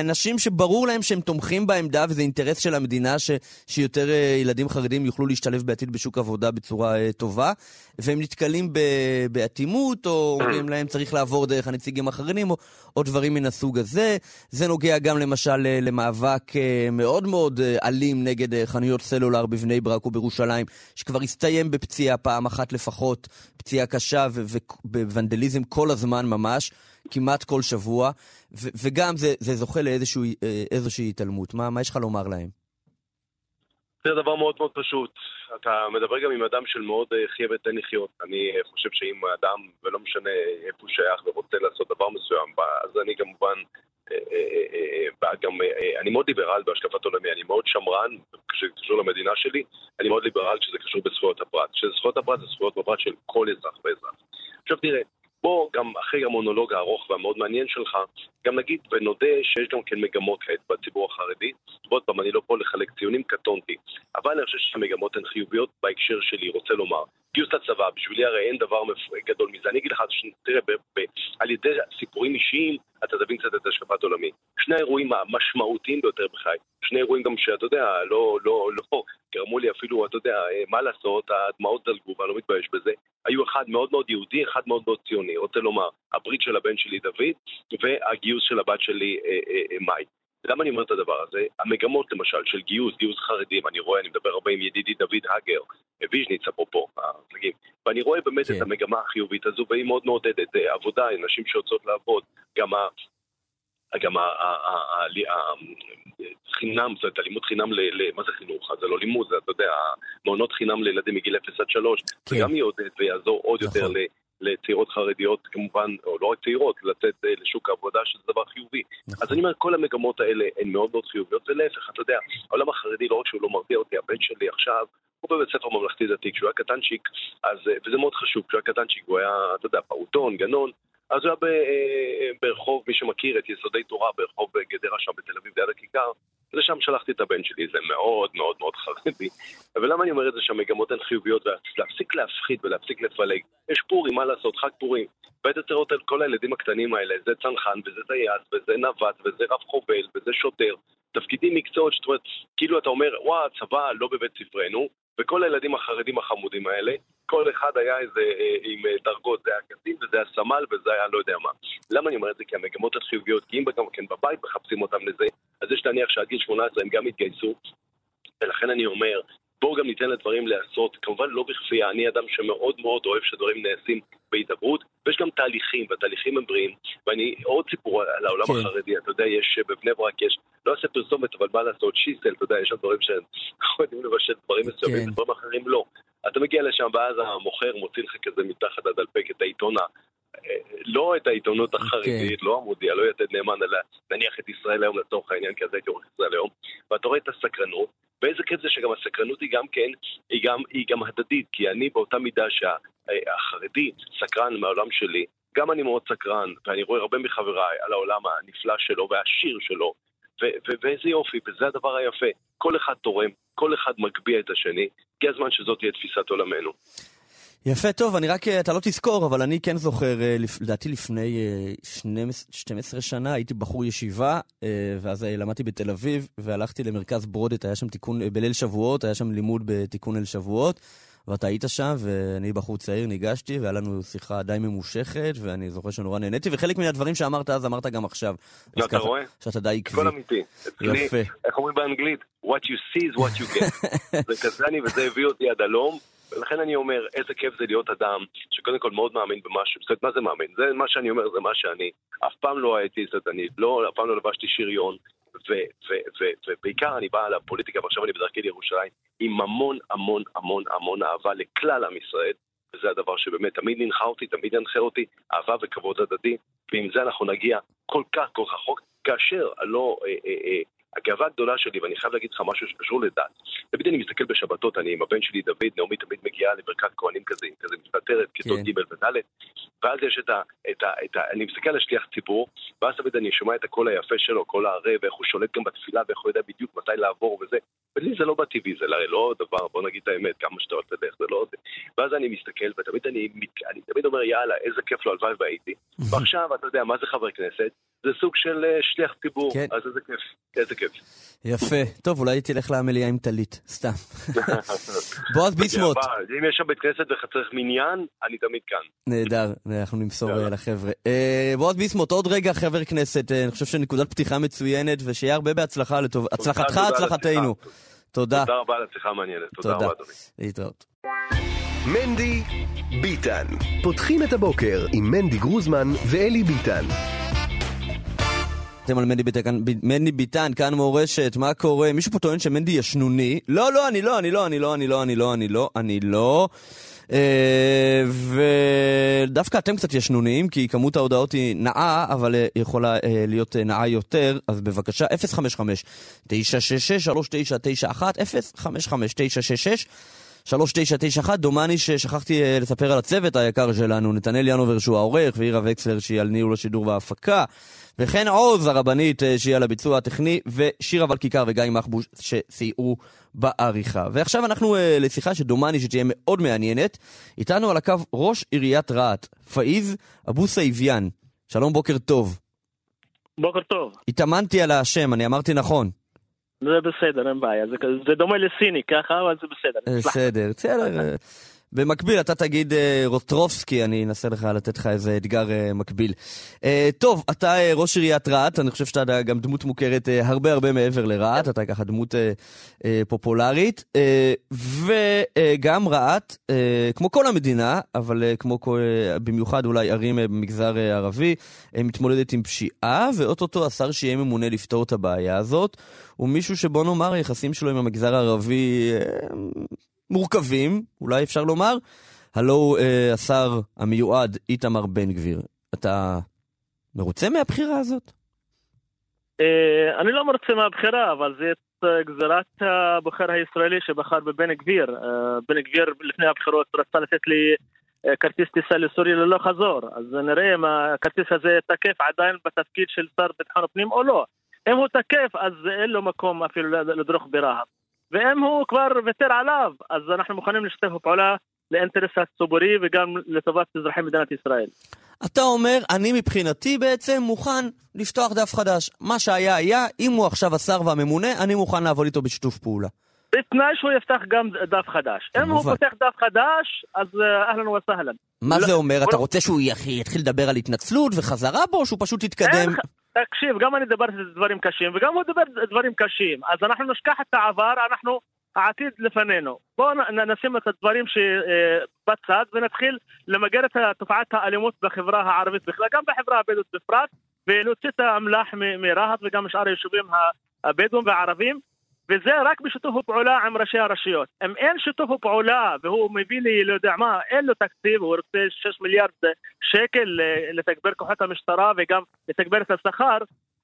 אנשים שברור להם שהם תומכים בעמדה וזה אינטרס של המדינה ש, שיותר אה, ילדים חרדים יוכלו להשתלב בעתיד בשוק עבודה בצורה אה, טובה והם נתקלים באטימות או אומרים להם צריך לעבור דרך הנציגים החרדים או, או דברים מן הסוג הזה. זה נוגע גם למשל אה, למאבק אה, מאוד מאוד אה, אלים נגד אה, חנויות סלולר בבני ברק ובירושלים שכבר הסתיים בפציעה פעם אחת לפחות, פציעה קשה ובוונדליזם כל הזמן ממש. כמעט כל שבוע, וגם זה, זה זוכה לאיזושהי התעלמות. מה, מה יש לך לומר להם? זה דבר מאוד מאוד פשוט. אתה מדבר גם עם אדם של מאוד אה, חיה ותן לחיות. אני אה, חושב שאם אדם, ולא משנה איפה הוא שייך ורוצה לעשות דבר מסוים, אז אני כמובן גם, אני מאוד ליברל בהשקפת עולמי, אני מאוד שמרן, כשקשור למדינה שלי, אני מאוד ליברל כשזה קשור בזכויות הפרט. כשזכויות הפרט זה זכויות הפרט של כל אזרח ואזרח. עכשיו תראה, בוא, גם אחרי המונולוג הארוך והמאוד מעניין שלך, גם נגיד ונודה שיש גם כן מגמות כעת בציבור החרדי. עוד פעם, אני לא פה לחלק ציונים, קטונתי. אבל אני חושב שהמגמות הן חיוביות בהקשר שלי, רוצה לומר. גיוס לצבא, בשבילי הרי אין דבר גדול מזה. אני אגיד לך, תראה, על ידי סיפורים אישיים, אתה תבין קצת את השקפת עולמי. שני האירועים המשמעותיים ביותר בחיי, שני אירועים גם שאתה יודע, לא, לא, לא, גרמו לי אפילו, אתה יודע, מה לעשות, הדמעות זלגו ואני לא מתבייש בזה. היו אחד מאוד מאוד יהודי, אחד מאוד מאוד ציוני. רוצה לומר, הברית של הבן שלי דוד, והגיוס של הבת שלי אה, אה, אה, מאי. למה אני אומר את הדבר הזה? המגמות למשל של גיוס, גיוס חרדים, אני רואה, אני מדבר הרבה עם ידידי דוד הגר, ויז'ניץ אפרופו, ואני רואה באמת כן. את המגמה החיובית הזו, והיא מאוד מעודדת עבודה, נשים שיוצאות לעבוד, גם ה... גם חינם, זאת אומרת, אלימות חינם, ל, מה זה חינוך? זה לא לימוד, זה, אתה יודע, מעונות חינם לילדים מגיל 0 עד 3, זה גם יעודד ויעזור עוד יותר נכון. לצעירות חרדיות, כמובן, או לא רק צעירות, לצאת אה, לשוק העבודה, שזה דבר חיובי. נכון. אז אני אומר, כל המגמות האלה הן מאוד מאוד חיוביות, ולהפך, אתה יודע, העולם החרדי, לא רק שהוא לא מרתיע אותי, הבן שלי עכשיו, הוא בבית ספר ממלכתי דתי, כשהוא היה קטנצ'יק, אז, אה, וזה מאוד חשוב, כשהוא היה קטנצ'יק, הוא היה, אתה יודע, פעוטון, גנון, אז הוא היה אה, ברחוב, מי שמכיר את יסודי תורה, ברחוב גדרה שם בתל אביב, ליד הכיכר, לשם שלחתי את הבן שלי, זה מאוד מאוד מאוד חרדי. ולמה אני אומר את זה שהמגמות הן חיוביות, ולהפסיק להפחיד ולהפסיק לפלג. יש פורים, מה לעשות, חג פורים. צריך לראות את כל הילדים הקטנים האלה, זה צנחן, וזה טייס, וזה נווט, וזה רב חובל, וזה שוטר. תפקידים מקצועות, זאת אומרת, כאילו אתה אומר, וואה, הצבא לא בבית ספרנו, וכל הילדים החרדים החמודים האלה, כל אחד היה איזה אה, עם אה, דרגות, זה היה קצין וזה היה סמל וזה היה לא יודע מה. למה אני אומר את זה? כי המגמות החיוביות, כי אם גם כן בבית מחפשים אותם לזה, אז יש להניח שעד גיל 18 הם גם יתגייסו, ולכן אני אומר, בואו גם ניתן לדברים להיעשות, כמובן לא בכפייה, אני אדם שמאוד מאוד אוהב שדברים נעשים בהידברות, ויש גם תהליכים, והתהליכים הם בריאים, ואני, עוד סיפור על העולם כן. החרדי, אתה יודע, יש בבני ברק, יש, לא אעשה פרסומת, אבל מה לעשות, שיסל, אתה יודע, יש שם דברים שאנחנו יודעים לבשל דברים מסוימים, כן. דברים אחרים לא. אתה מגיע לשם, ואז המוכר מוציא לך כזה מתחת הדלפק את העיתון לא את העיתונות החרדית, okay. לא המודיע, לא יתד נאמן, אלא נניח את ישראל היום לצורך העניין, כי אז הייתי עורך ישראל היום, ואתה רואה את הסקרנות, ואיזה כיף זה שגם הסקרנות היא גם כן, היא גם, היא גם הדדית, כי אני באותה מידה שהחרדי סקרן מהעולם שלי, גם אני מאוד סקרן, ואני רואה הרבה מחבריי על העולם הנפלא שלו והעשיר שלו, ואיזה יופי, וזה הדבר היפה. כל אחד תורם, כל אחד מגביה את השני, הגיע הזמן שזאת תהיה תפיסת עולמנו. יפה, טוב, אני רק, אתה לא תזכור, אבל אני כן זוכר, אה, לדעתי לפני 12 אה, שנה הייתי בחור ישיבה, אה, ואז למדתי בתל אביב, והלכתי למרכז ברודת, היה שם תיקון, בליל שבועות, היה שם לימוד בתיקון ליל שבועות, ואתה היית שם, ואני בחור צעיר, ניגשתי, והיה לנו שיחה די ממושכת, ואני זוכר שנורא נהניתי, וחלק מן הדברים שאמרת אז, אמרת גם עכשיו. לא, אתה רואה? שאתה די עקבי. הכל אמיתי. יפה. איך אומרים באנגלית? What you see is what you get. זה כזה אני, וזה הביא אותי עד הלום. ולכן אני אומר, איזה כיף זה להיות אדם שקודם כל מאוד מאמין במשהו. זאת אומרת, מה זה מאמין? זה מה שאני אומר, זה מה שאני. אף פעם לא הייתי סדנית, לא, אף פעם לא לבשתי שריון, ובעיקר אני בא לפוליטיקה, ועכשיו אני בדרכי לירושלים, עם המון המון המון המון אהבה לכלל עם ישראל. וזה הדבר שבאמת תמיד ננחה אותי, תמיד ינחה אותי, אהבה וכבוד הדדי, ועם זה אנחנו נגיע כל כך כל כך רחוק, כאשר הלא אה, אה, אה, הגאווה הגדולה שלי, ואני חייב להגיד לך משהו שקשור לדת. תמיד אני מסתכל בשבתות, אני עם הבן שלי דוד, נעמי תמיד מגיעה לברכת כהנים כזה, כזה מסתתרת, כיתות כן. ג' וד', ואז יש את ה, את ה... את ה... אני מסתכל על השליח ציבור, ואז תמיד אני שומע את הקול היפה שלו, קול הערב, ואיך הוא שולט גם בתפילה, ואיך הוא יודע בדיוק מתי לעבור וזה. ולי זה לא בטבעי, זה לא דבר, בוא נגיד את האמת, כמה שאתה רוצה לדרך, זה לא זה. ואז אני מסתכל, ותמיד אני, אני תמיד אומר, יאללה, איזה כיף לו, הלוואי והייתי. ועכשיו, אתה יודע, מה זה חבר כנסת? זה סוג של אה, שליח ציבור, כן. אז איזה כיף, איזה כיף. יפה. טוב, אולי תלך למליאה עם טלית, סתם. בועז ביסמוט. אם יש שם בית כנסת וצריך מניין, אני תמיד כאן. נהדר, אנחנו נמסור אה, לחבר'ה. אה, בועז ביסמוט, עוד רגע חבר כנסת, אני חושב שנקודת פתיחה מצוינת, ושיהיה הרבה בהצלחה לטוב. הצלחתך, הצלחתנו. תודה. תודה רבה על השיחה המעניינת. תודה רבה, אדוני. להתראות. מנדי ביטן. פותחים את הבוקר עם מנדי גרוזמן ואלי ביטן. אתם על מנדי ביטן, מנדי ביטן, כאן מורשת, מה קורה? מישהו פה טוען שמנדי ישנוני? לא, לא, אני לא, אני לא, אני לא, אני לא, אני לא, אני לא, אני לא. אה, ודווקא אתם קצת ישנוניים, כי כמות ההודעות היא נאה, אבל אה, יכולה אה, להיות אה, נאה יותר, אז בבקשה, 055-966-3991, 055-966-3991, דומני ששכחתי לספר על הצוות היקר שלנו, נתנאל ינובר שהוא העורך, ואירה וקסלר שהיא על ניהול השידור וההפקה, וכן עוז הרבנית אה, שהיא על הביצוע הטכני, ושירה ולכיכר וגיא מחבוש שסייעו בעריכה. ועכשיו אנחנו אה, לשיחה שדומני שתהיה מאוד מעניינת. איתנו על הקו ראש עיריית רהט, פאיז אבו סייביאן. שלום, בוקר טוב. בוקר טוב. התאמנתי על השם, אני אמרתי נכון. זה בסדר, אין בעיה. זה, זה דומה לסיני ככה, אבל זה בסדר. בסדר, בסדר. אה, במקביל אתה תגיד אה, רוטרובסקי, אני אנסה לך לתת לך איזה אתגר אה, מקביל. אה, טוב, אתה אה, ראש עיריית רהט, אני חושב שאתה גם דמות מוכרת אה, הרבה הרבה מעבר לרהט, אתה ככה דמות אה, אה, פופולרית, אה, וגם רהט, אה, כמו כל המדינה, אבל אה, כמו כל, אה, במיוחד אולי ערים אה, במגזר אה, הערבי, אה, מתמודדת עם פשיעה, ואו-טו-טו השר שיהיה ממונה לפתור את הבעיה הזאת, הוא מישהו שבוא נאמר היחסים שלו עם המגזר הערבי אה, מורכבים, אולי אפשר לומר. הלו הוא אה, השר המיועד איתמר בן גביר. אתה מרוצה מהבחירה הזאת? אה, אני לא מרוצה מהבחירה, אבל זה אה, גזירת הבוחר הישראלי שבחר בבן גביר. אה, בן גביר לפני הבחירות רצה לתת לי אה, כרטיס טיסה לסוריה ללא חזור, אז נראה אם הכרטיס הזה תקף עדיין בתפקיד של שר ביטחון הפנים או לא. אם הוא תקף, אז אין לו מקום אפילו לדרוך ברהט. ואם הוא כבר ויתר עליו, אז אנחנו מוכנים לשתף פעולה לאינטרס הציבורי וגם לטובת אזרחי מדינת ישראל. אתה אומר, אני מבחינתי בעצם מוכן לפתוח דף חדש. מה שהיה היה, אם הוא עכשיו השר והממונה, אני מוכן לעבוד איתו בשיתוף פעולה. בתנאי שהוא יפתח גם דף חדש. אם הוא. פותח דף חדש, אז אה, אהלן וסהלן. מה לא- זה אומר? בוא- אתה רוצה שהוא יתחיל לדבר על התנצלות וחזרה בו, או שהוא פשוט יתקדם? תקשיב, גם אני דיברתי דברים קשים, וגם הוא דיבר דברים קשים. אז אנחנו נשכח את העבר, אנחנו, העתיד לפנינו. בואו נשים את הדברים ש- אה, בצד ונתחיל למגר את תופעת האלימות בחברה הערבית בכלל, גם בחברה הבדואית בפרט, ולהוציא את האמל"ח מרהט וגם משאר היישובים הבדואים והערבים. וזה רק בשיתוף פעולה עם ראשי הרשויות. אם אין שיתוף פעולה והוא מביא לי, לא יודע מה, אין לו תקציב, הוא רוצה 6 מיליארד שקל לתגבר כוחות המשטרה וגם לתגבר את השכר,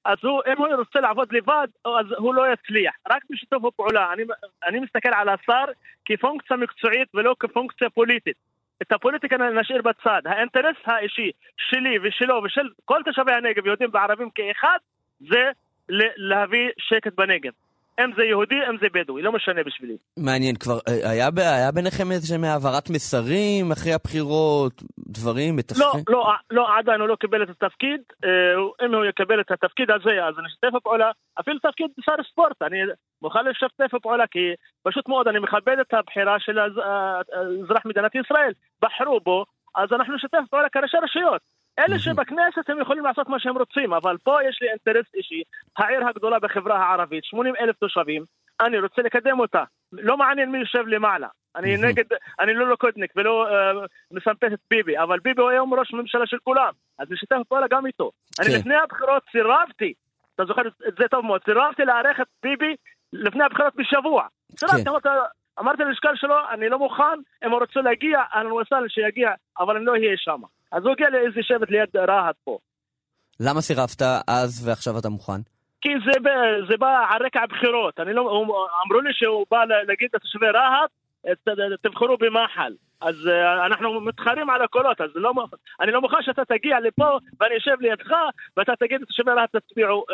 אז הוא, אם הוא רוצה לעבוד לבד, אז הוא לא יצליח. רק בשיתוף פעולה. אני, אני מסתכל על השר כפונקציה מקצועית ולא כפונקציה פוליטית. את הפוליטיקה נשאיר בצד. האינטרס האישי שלי ושלו ושל כל תושבי הנגב, יהודים וערבים כאחד, זה להביא שקט בנגב. אם זה יהודי, אם זה בדואי, לא משנה בשבילי. מעניין, כבר אה, היה, היה ביניכם איזה העברת מסרים אחרי הבחירות, דברים, לא, מתווכים? לא, לא, עדיין הוא לא קיבל את התפקיד. אה, אם הוא יקבל את התפקיד הזה, אז נשתף פעולה. אפילו תפקיד שר ספורט, אני מוכן לשתף פעולה, כי פשוט מאוד אני מכבד את הבחירה של אה, אזרח מדינת ישראל. בחרו בו, אז אנחנו נשתף פעולה כראשי רשויות. אלה שבכנסת הם יכולים לעשות מה שהם רוצים, אבל פה יש לי אינטרס אישי. העיר הגדולה בחברה הערבית, 80 אלף תושבים, אני רוצה לקדם אותה. לא מעניין מי יושב למעלה. אני. נגד, אני לא לוקדניק ולא אה, מסמפת את ביבי, אבל ביבי הוא היום ראש ממשלה של כולם, אז נשתף פעולה גם איתו. אני כן. לפני הבחירות סירבתי, אתה זוכר את זה טוב מאוד, סירבתי לארח את ביבי לפני הבחירות בשבוע. סירבתי, כן. אמרתי ללשכה שלו, אני לא מוכן, אם הוא רוצה להגיע, אהלן וסהלן שיגיע, אבל אני לא אהיה שם. אז הוא הגיע לאיזה שבט ליד רהט פה. למה סירבת אז ועכשיו אתה מוכן? כי זה, זה בא על רקע הבחירות. לא, הוא- אמרו לי שהוא בא להגיד לתושבי רהט, תבחרו במחל. אז uh, אנחנו מתחרים על הקולות, אז לא, אני לא מוכן שאתה תגיע לפה ואני אשב לידך ואתה תגיד לתושבי רהט תצביעו uh,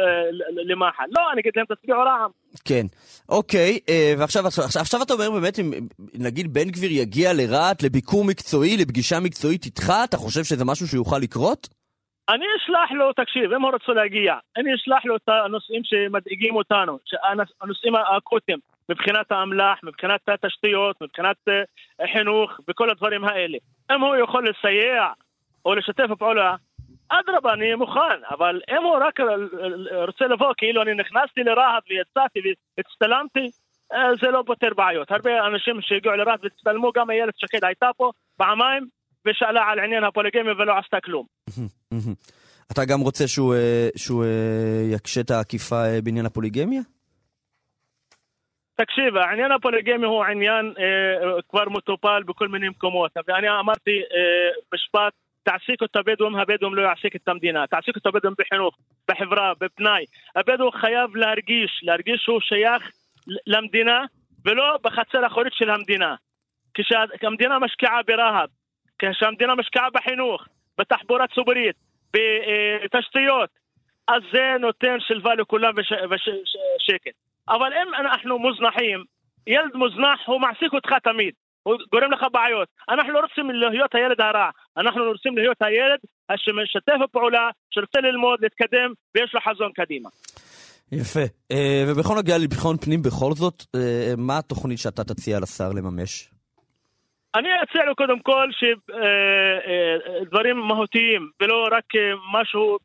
למחל. לא, אני אגיד להם תצביעו רע"מ. כן. אוקיי, אה, ועכשיו עכשיו, עכשיו, אתה אומר באמת, אם נגיד בן גביר יגיע לרהט לביקור מקצועי, לפגישה מקצועית איתך, אתה חושב שזה משהו שיוכל לקרות? אני אשלח לו, תקשיב, אם הוא רוצה להגיע, אני אשלח לו את הנושאים שמדאיגים אותנו, הנושאים האקוטיים, מבחינת האמל"ח, מבחינת התשתיות, מבחינת אה, חינוך וכל הדברים האלה. אם הוא יכול לסייע או לשתף פעולה, אדרבה, אני מוכן, אבל אם הוא רק רוצה לבוא, כאילו אני נכנסתי לרהט ויצאתי והצטלמתי, אה, זה לא פותר בעיות. הרבה אנשים שהגיעו לרהט והצטלמו, גם איילת שקד הייתה פה פעמיים ושאלה על עניין הפוליגמיה ולא עשתה כלום. אתה גם רוצה שהוא, אה, שהוא יקשה את העקיפה בעניין הפוליגמיה? תקשיב, העניין הפוליגמי הוא עניין אה, כבר מטופל בכל מיני מקומות. ואני אמרתי אה, משפט, תעסיק את הבדואים, הבדואים לא יעסיק את המדינה. תעסיק את הבדואים בחינוך, בחברה, בפנאי. הבדואי חייב להרגיש, להרגיש שהוא שייך למדינה ולא בחצר האחורית של המדינה. כשהמדינה משקיעה ברהט, כשהמדינה משקיעה בחינוך, בתחבורה ציבורית, בתשתיות, אז זה נותן שלווה לכולם ושקט. אבל אם אנחנו מוזנחים, ילד מוזנח הוא מעסיק אותך תמיד, הוא גורם לך בעיות. אנחנו לא רוצים להיות הילד הרע, אנחנו רוצים להיות הילד שמשתף פעולה, שרוצה ללמוד, להתקדם, ויש לו חזון קדימה. יפה. אה, ובכל נוגע לביטחון פנים בכל זאת, אה, מה התוכנית שאתה תציע לשר לממש? אני אציע לו קודם כל שדברים אה, מהותיים ולא רק משהו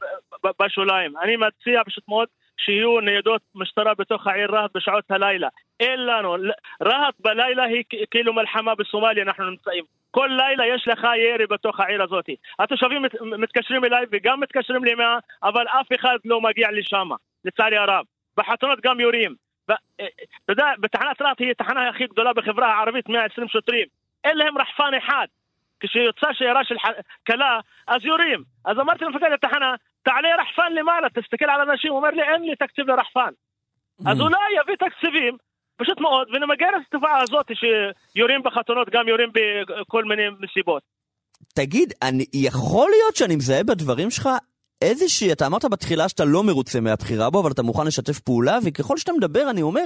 בשוליים. אני מציע פשוט מאוד שיהיו ניידות משטרה בתוך העיר רהט בשעות הלילה. אין לנו. רהט בלילה היא כאילו מלחמה בסומליה, אנחנו נמצאים. כל לילה יש לך ירי בתוך העיר הזאת. התושבים מתקשרים אליי וגם מתקשרים למאה, אבל אף אחד לא מגיע לשם, לצערי הרב. בחתונות גם יורים. אה, אתה יודע, בתחנת רהט היא התחנה הכי גדולה בחברה הערבית, 120 שוטרים. אין להם רחפן אחד. כשיוצא שיירה של כלה, אז יורים. אז אמרתי למפקד התחנה, תעלה רחפן למעלה, תסתכל על אנשים, הוא אומר לי, אין לי תקציב לרחפן. אז אולי יביא תקציבים, פשוט מאוד, ונמגר את התופעה הזאת שיורים בחתונות, גם יורים בכל מיני מסיבות. תגיד, אני, יכול להיות שאני מזהה בדברים שלך איזושהי, אתה אמרת בתחילה שאתה לא מרוצה מהבחירה בו, אבל אתה מוכן לשתף פעולה, וככל שאתה מדבר, אני אומר,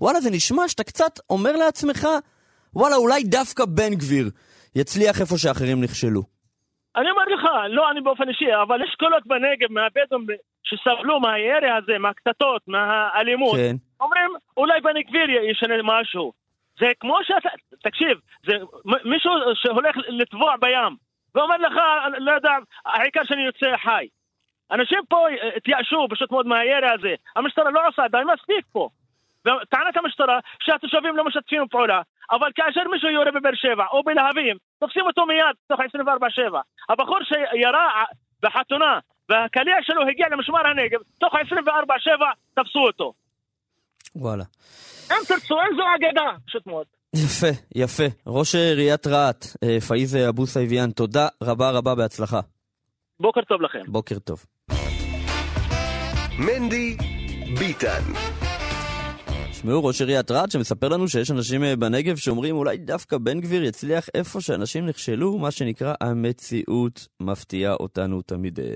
וואלה, זה נשמע שאתה קצת אומר לעצמך, וואלה, אולי דווקא בן גביר יצליח איפה שאחרים נכשלו. אני אומר לך, לא אני באופן אישי, אבל יש קולות בנגב מהבדואים שסבלו מהירי הזה, מהקטטות, מהאלימות. כן. אומרים, אולי בני גביר ישנה משהו. זה כמו שאתה, תקשיב, זה מישהו שהולך לטבוע בים, ואומר לך, לא יודע, העיקר שאני יוצא חי. אנשים פה התייאשו פשוט מאוד מהירי הזה. המשטרה לא עושה די מספיק פה. וטענת המשטרה שהתושבים לא משתפים פעולה, אבל כאשר מישהו יורה בבאר שבע או בלהבים, תופסים אותו מיד תוך 24-7. הבחור שירה בחתונה והקליע שלו הגיע למשמר הנגב, תוך 24-7 תפסו אותו. וואלה. אם תרצו, איזו אגדה, פשוט מאוד. יפה, יפה. ראש עיריית רהט, אה, פאיז אבו צהיבאן, תודה רבה רבה, בהצלחה. בוקר טוב לכם. בוקר טוב. מנדי ביתאן תשמעו, ראש עיריית רהט שמספר לנו שיש אנשים אה, בנגב שאומרים אולי דווקא בן גביר יצליח איפה שאנשים נכשלו, מה שנקרא המציאות מפתיעה אותנו תמיד. אה,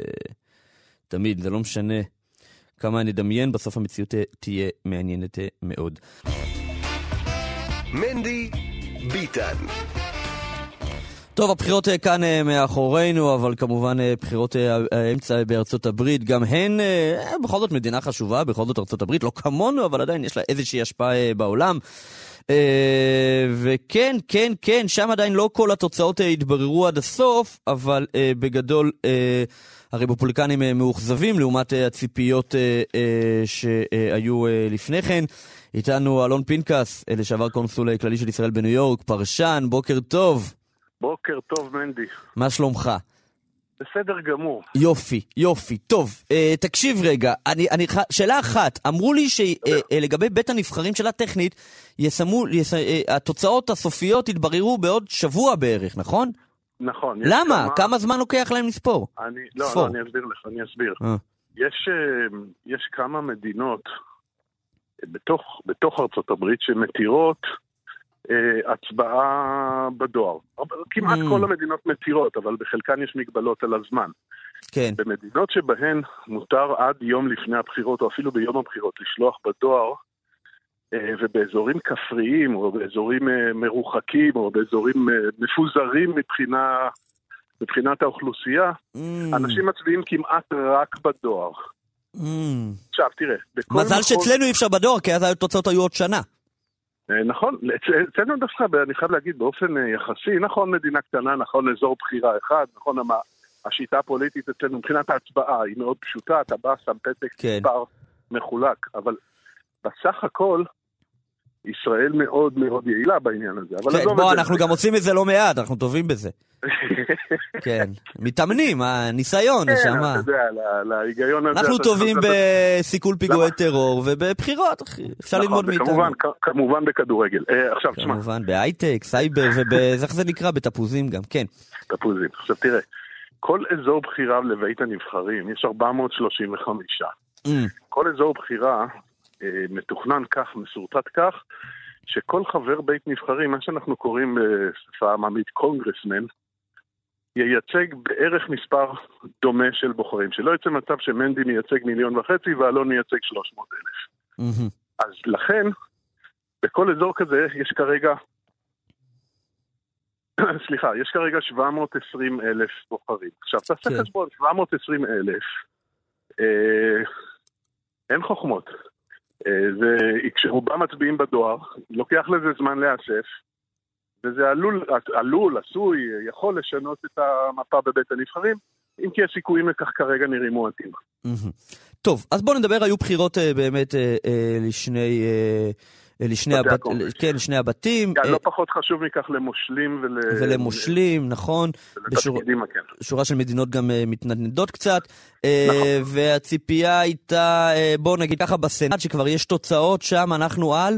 תמיד, זה לא משנה כמה נדמיין, בסוף המציאות אה, תהיה מעניינת מאוד. מנדי ביטן טוב, הבחירות אה, כאן אה, מאחורינו, אבל כמובן אה, בחירות האמצע בארצות הברית, גם הן בכל זאת מדינה חשובה, בכל זאת ארצות הברית, לא כמונו, אבל עדיין יש לה איזושהי השפעה בעולם. וכן, כן, כן, שם עדיין לא כל התוצאות התבררו עד הסוף, אבל בגדול הרפובליקנים מאוכזבים לעומת הציפיות שהיו לפני כן. איתנו אלון פנקס, לשעבר קונסול כללי של ישראל בניו יורק, פרשן, בוקר טוב. בוקר טוב, מנדי. מה שלומך? בסדר גמור. יופי, יופי. טוב, אה, תקשיב רגע, אני, אני, שאלה אחת, אמרו לי שלגבי אה, אה, בית הנבחרים שלה טכנית, יסמו, יס, אה, התוצאות הסופיות יתבררו בעוד שבוע בערך, נכון? נכון. למה? כמה... כמה זמן לוקח להם לספור? אני, לא, לא, אני אסביר לך, אני אסביר. אה. יש, אה, יש כמה מדינות בתוך, בתוך ארצות הברית שמתירות אה, הצבעה בדואר. כמעט mm. כל המדינות מתירות, אבל בחלקן יש מגבלות על הזמן. כן. במדינות שבהן מותר עד יום לפני הבחירות, או אפילו ביום הבחירות, לשלוח בדואר, אה, ובאזורים כפריים, או באזורים אה, מרוחקים, או באזורים מפוזרים מבחינה, מבחינת האוכלוסייה, mm. אנשים מצביעים כמעט רק בדואר. Mm. עכשיו, תראה, מזל שאצלנו אי אפשר בדואר, כי אז התוצאות היו עוד שנה. אה, נכון, אצלנו דווקא, אני חייב להגיד, באופן אה, יחסי, נכון מדינה קטנה, נכון אזור בחירה אחד, נכון השיטה הפוליטית אצלנו מבחינת ההצבעה היא מאוד פשוטה, אתה בא, שם פתק, כן. מספר מחולק, אבל בסך הכל ישראל מאוד מאוד יעילה בעניין הזה. אבל כן, עזוב בוא, את זה. אנחנו גם עושים את זה לא מעט, אנחנו טובים בזה. כן, מתאמנים, הניסיון, כן, נשמה. אתה יודע, לה- להיגיון הזה... אנחנו טובים בסיכול פיגועי טרור ובבחירות. אפשר נכון, ללמוד מאיתנו. כמובן בכדורגל. אה, עכשיו, תשמע, כמובן, בהייטק, סייבר, ואיך זה נקרא? בתפוזים גם, כן. תפוזים. עכשיו תראה, כל אזור בחירה לבית הנבחרים, יש 435. Mm, כל אזור בחירה מתוכנן כך, מסורטט כך, שכל חבר בית נבחרים, מה שאנחנו קוראים בשפה עממית קונגרסמן, ייצג בערך מספר דומה של בוחרים. שלא יצא מצב שמנדי מייצג מיליון וחצי ואלון מייצג 300 אלף. אז לכן, בכל אזור כזה יש כרגע, סליחה, יש כרגע 720 אלף בוחרים. עכשיו, תעשה כן. חשבון, 720 אלף, אה, אין חוכמות. אה, זה, כשרובם מצביעים בדואר, לוקח לזה זמן להיאסף, וזה עלול, עלול, עשוי, יכול לשנות את המפה בבית הנבחרים, אם כי הסיכויים לכך כרגע נראים מועטים. טוב, אז בואו נדבר, היו בחירות אה, באמת אה, אה, לשני... אה, אה, לשני, הבת... כן, לשני הבתים, כן, אה, לא פחות חשוב מכך למושלים ול... ולמושלים, נכון, בשור... ולתפקידים, כן. שורה של מדינות גם אה, מתנדנדות קצת, אה, נכון. והציפייה הייתה, אה, בואו נגיד ככה, בסנאט, שכבר יש תוצאות שם, אנחנו על?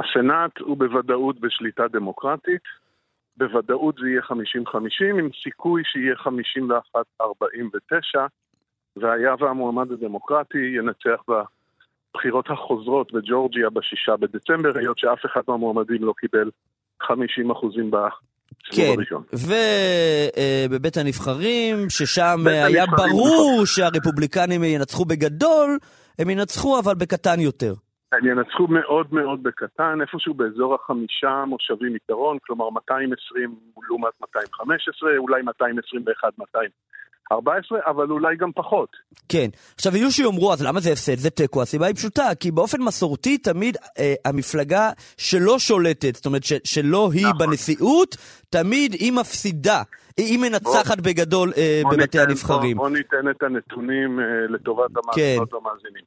הסנאט הוא בוודאות בשליטה דמוקרטית, בוודאות זה יהיה 50-50, עם סיכוי שיהיה 51-49, והיה והמועמד הדמוקרטי ינצח בבחירות החוזרות בג'ורג'יה בשישה בדצמבר, היות שאף אחד מהמועמדים לא קיבל 50 אחוזים בסיבוב כן, הראשון. ובבית הנבחרים, ששם היה הנבחרים, ברור שהרפובליקנים ינצחו בגדול, הם ינצחו אבל בקטן יותר. הם ינצחו מאוד מאוד בקטן, איפשהו באזור החמישה מושבים יתרון, כלומר 220 לעומת 215, אולי 221, 214, אבל אולי גם פחות. כן. עכשיו, יהיו שיאמרו, אז למה זה הפסד? זה תיקו. הסיבה היא פשוטה, כי באופן מסורתי תמיד אה, המפלגה שלא שולטת, זאת אומרת ש, שלא היא נכון. בנשיאות, תמיד היא מפסידה. היא, מנצחת בגדול אה, בוא בבתי ניתן- הנבחרים. בוא, בוא ניתן את הנתונים אה, לטובת המאזינות והמאזינים.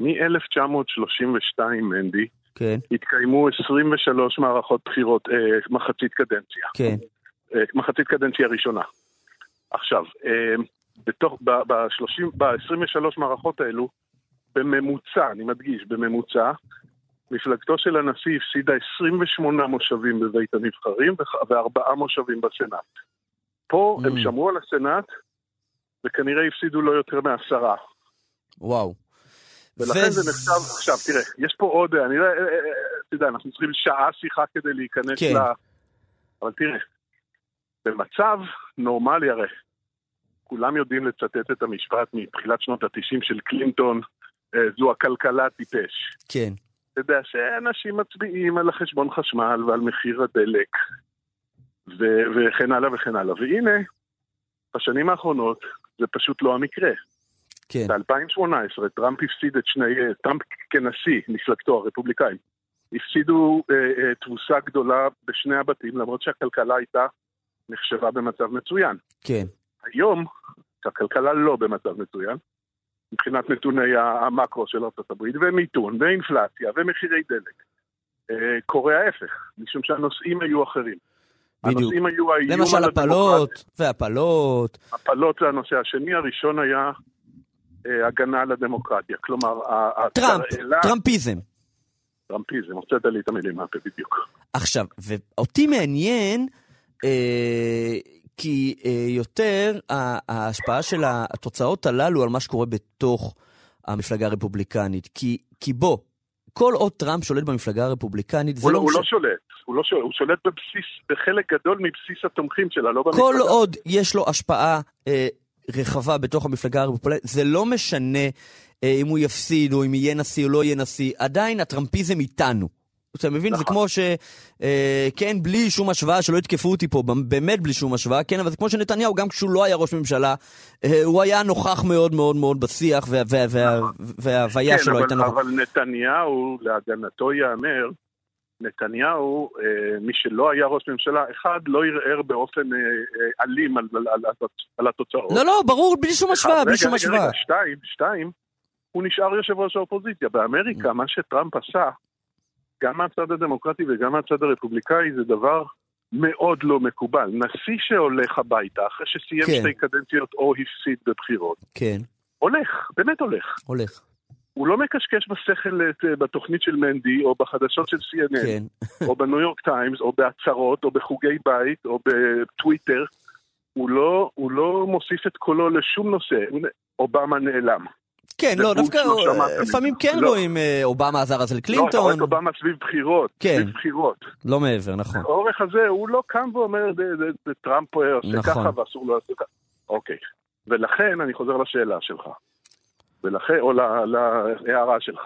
מ-1932, מנדי, כן, התקיימו 23 מערכות בחירות, אה, מחצית קדנציה. כן. אה, מחצית קדנציה ראשונה. עכשיו, אה, בתוך, ב-30, ב-23 מערכות האלו, בממוצע, אני מדגיש, בממוצע, מפלגתו של הנשיא הפסידה 28 מושבים בבית הנבחרים וארבעה מושבים בסנאט. פה Mm. הם שמרו על הסנאט, וכנראה הפסידו לא יותר מעשרה. וואו. ולכן ו- זה נחשב, עכשיו תראה, יש פה עוד, אני לא, אה, אה, אתה יודע, אנחנו צריכים שעה שיחה כדי להיכנס כן. ל... אבל תראה, במצב נורמלי הרי, כולם יודעים לצטט את המשפט מתחילת שנות התשעים של קלינטון, אה, זו הכלכלה טיפש. כן. אתה יודע שאנשים מצביעים על החשבון חשמל ועל מחיר הדלק, ו- וכן הלאה וכן הלאה. והנה, בשנים האחרונות זה פשוט לא המקרה. כן. ב-2018 טראמפ הפסיד את שני, אה, טראמפ כנשיא, מפלגתו הרפובליקאים, הפסידו אה, אה, תבוסה גדולה בשני הבתים, למרות שהכלכלה הייתה נחשבה במצב מצוין. כן. היום, שהכלכלה לא במצב מצוין, מבחינת נתוני המקרו של הברית, ומיתון, ואינפלציה, ומחירי דלק, אה, קורה ההפך, משום שהנושאים היו אחרים. בדיוק. הנושאים היו האיום למשל על הדמוקרטיה. הפלות, והפלות. הפלות זה הנושא השני, הראשון היה אה, הגנה על הדמוקרטיה. כלומר, טראמפ, התרעלה- טראמפיזם. טראמפיזם, הוצאת לי את המילים מהפה בדיוק. עכשיו, ואותי מעניין, כי אה, יותר ההשפעה של התוצאות הללו על מה שקורה בתוך המפלגה הרפובליקנית. כי, כי בוא, כל עוד טראמפ שולט במפלגה הרפובליקנית, זה לא- לא הוא לא משנה. שולט, הוא לא שולט, הוא שולט בבסיס, בחלק גדול מבסיס התומכים שלה, לא במפלגה. כל עוד יש לו השפעה אה, רחבה בתוך המפלגה הרפובליקנית, זה לא משנה אה, אם הוא יפסיד או אם יהיה נשיא או לא יהיה נשיא, עדיין הטראמפיזם איתנו. אתה מבין? זה נכון. כמו ש... אה, כן, בלי שום השוואה, שלא יתקפו אותי פה, באמת בלי שום השוואה, כן, אבל זה כמו שנתניהו, גם כשהוא לא היה ראש ממשלה, אה, הוא היה נוכח מאוד מאוד מאוד בשיח, וה- וה- וה- וההוויה כן, שלו אבל, הייתה נוכחת. אבל נתניהו, להגנתו ייאמר, נתניהו, אה, מי שלא היה ראש ממשלה, אחד, לא ערער באופן אלים על, על, על, על התוצאות. לא, לא, ברור, בלי שום השוואה, רגע, בלי שום רגע, השוואה. רגע, שתיים, שתיים, הוא נשאר יושב ראש האופוזיציה. באמריקה, מה שטראמפ עשה, גם מהצד הדמוקרטי וגם מהצד הרפובליקאי זה דבר מאוד לא מקובל. נשיא שהולך הביתה אחרי שסיים כן. שתי קדנציות או הפסיד בבחירות, כן, הולך, באמת הולך. הולך. הוא לא מקשקש בשכל אה, בתוכנית של מנדי, או בחדשות של CNN, כן. או בניו יורק טיימס, או בהצהרות, או בחוגי בית, או בטוויטר. הוא לא, הוא לא מוסיף את קולו לשום נושא. אובמה נעלם. כן, לא, דווקא. לפעמים כן לא. רואים אה, אובמה עזר אז לא, אתה לקלינטון. רואה את אובמה סביב בחירות. כן. סביב בחירות. לא מעבר, נכון. האורך הזה, הוא לא קם ואומר, "זה- זה- זה טראמפ עושה נכון. ככה ואסור לו לעשות ככה. אוקיי. ולכן, אני חוזר לשאלה שלך. ולכן, או להערה שלך.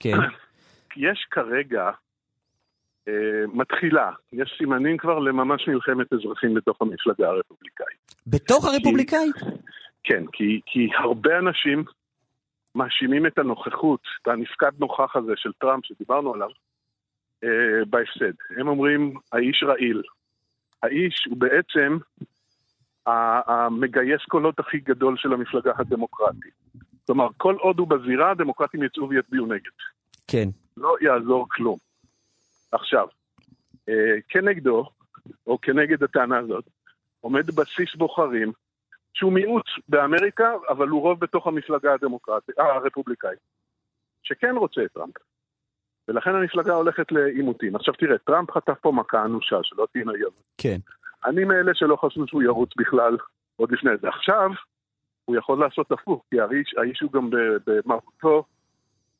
כן, יש כרגע, אה, מתחילה, יש סימנים כבר לממש מלחמת אזרחים בתוך המפלגה הרפובליקאית. בתוך הרפובליקאית? כן, כי, כי הרבה אנשים מאשימים את הנוכחות, את הנפקד נוכח הזה של טראמפ שדיברנו עליו, אה, בהפסד. הם אומרים, האיש רעיל. האיש הוא בעצם המגייס קולות הכי גדול של המפלגה הדמוקרטית. כלומר, כל עוד הוא בזירה, הדמוקרטים יצאו ויצביעו נגד. כן, לא יעזור כלום. עכשיו, אה, כנגדו, או כנגד הטענה הזאת, עומד בסיס בוחרים שהוא מיעוט באמריקה, אבל הוא רוב בתוך המפלגה הדמוקרטית, הרפובליקאית, שכן רוצה את טראמפ. ולכן המפלגה הולכת לעימותים. עכשיו תראה, טראמפ חטף פה מכה אנושה, שלא תהיה נאיב. כן. אני מאלה שלא חשבו שהוא ירוץ בכלל עוד לפני זה. עכשיו, הוא יכול לעשות הפוך, כי האיש, האיש הוא גם במהותו,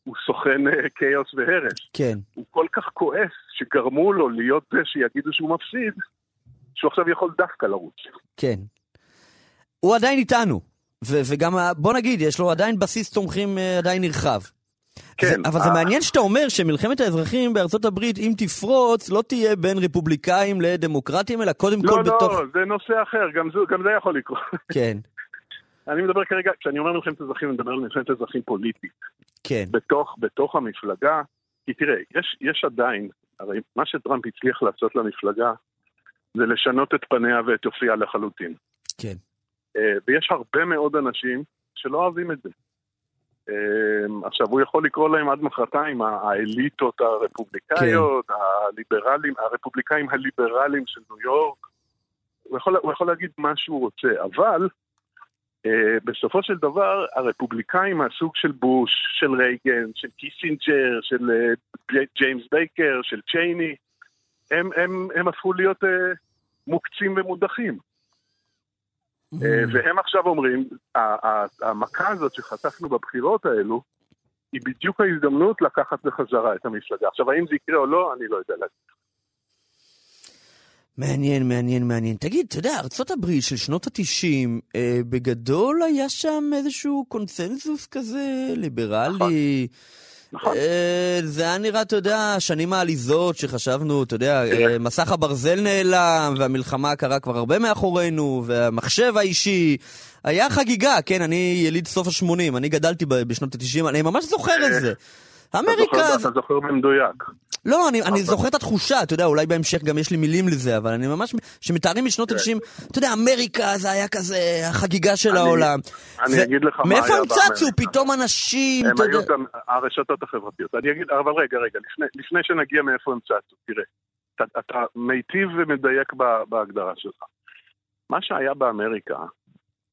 הוא סוכן אה, כאוס והרס. כן. הוא כל כך כועס שגרמו לו להיות זה שיגידו שהוא מפסיד, שהוא עכשיו יכול דווקא לרוץ. כן. הוא עדיין איתנו. ו- וגם, בוא נגיד, יש לו עדיין בסיס תומכים אה, עדיין נרחב. כן, זה, אבל זה אה. מעניין שאתה אומר שמלחמת האזרחים בארצות הברית, אם תפרוץ, לא תהיה בין רפובליקאים לדמוקרטים, אלא קודם לא, כל לא, בתוך... זה נושא אחר, גם, זו, גם זה יכול לקרות. כן, אני מדבר כרגע, כשאני אומר מלחמת אזרחים, אני מדבר על מלחמת אזרחים פוליטית. כן, בתוך, בתוך המפלגה, כי תראה, יש, יש עדיין, הרי מה שטראמפ הצליח לעשות למפלגה, זה לשנות את פניה ואת אופייה לחלוטין. כן. אה, ויש הרבה מאוד אנשים שלא אוהבים את זה. אה, עכשיו, הוא יכול לקרוא להם עד מחרתיים האליטות הרפובליקאיות, כן. הליברלים, הרפובליקאים הליברליים של ניו יורק. הוא יכול, הוא יכול להגיד מה שהוא רוצה, אבל אה, בסופו של דבר, הרפובליקאים מהסוג של בוש, של רייגן, של קיסינג'ר, של ג'י- ג'יימס בייקר, של צ'ייני, הם, הם, הם הפכו להיות אה, מוקצים ומודחים. אה, והם עכשיו אומרים, המכה הזאת שחטפנו בבחירות האלו, היא בדיוק ההזדמנות לקחת בחזרה את המפלגה. עכשיו, האם זה יקרה או לא, אני לא יודע להגיד. מעניין, מעניין, מעניין. תגיד, אתה יודע, הברית של שנות התשעים, אה, בגדול היה שם איזשהו קונצנזוס כזה, ליברלי. נכון. אה, זה היה נראה, אתה יודע, השנים העליזות שחשבנו, אתה יודע, אה, מסך הברזל נעלם, והמלחמה קרה כבר הרבה מאחורינו, והמחשב האישי. היה חגיגה, כן, אני יליד סוף ה-80, אני גדלתי בשנות ה-90, אני ממש זוכר את זה. אמריקה, זה- אתה זוכר במדויק. לא, אני, אני זוכר את התחושה, אתה יודע, אולי בהמשך גם יש לי מילים לזה, אבל אני ממש, שמתארים משנות ה-90, אתה יודע, אמריקה זה היה כזה החגיגה של אני- העולם. אני ו- אגיד לך מה מאיפה היה הם צצו? באמריקה. פתאום אנשים, אתה יודע... היו גם הרשתות החברתיות. אני אגיד, אבל רגע, רגע, לפני, לפני שנגיע מאיפה הם צצו, תראה, אתה, אתה מיטיב ומדייק בהגדרה שלך. מה שהיה באמריקה,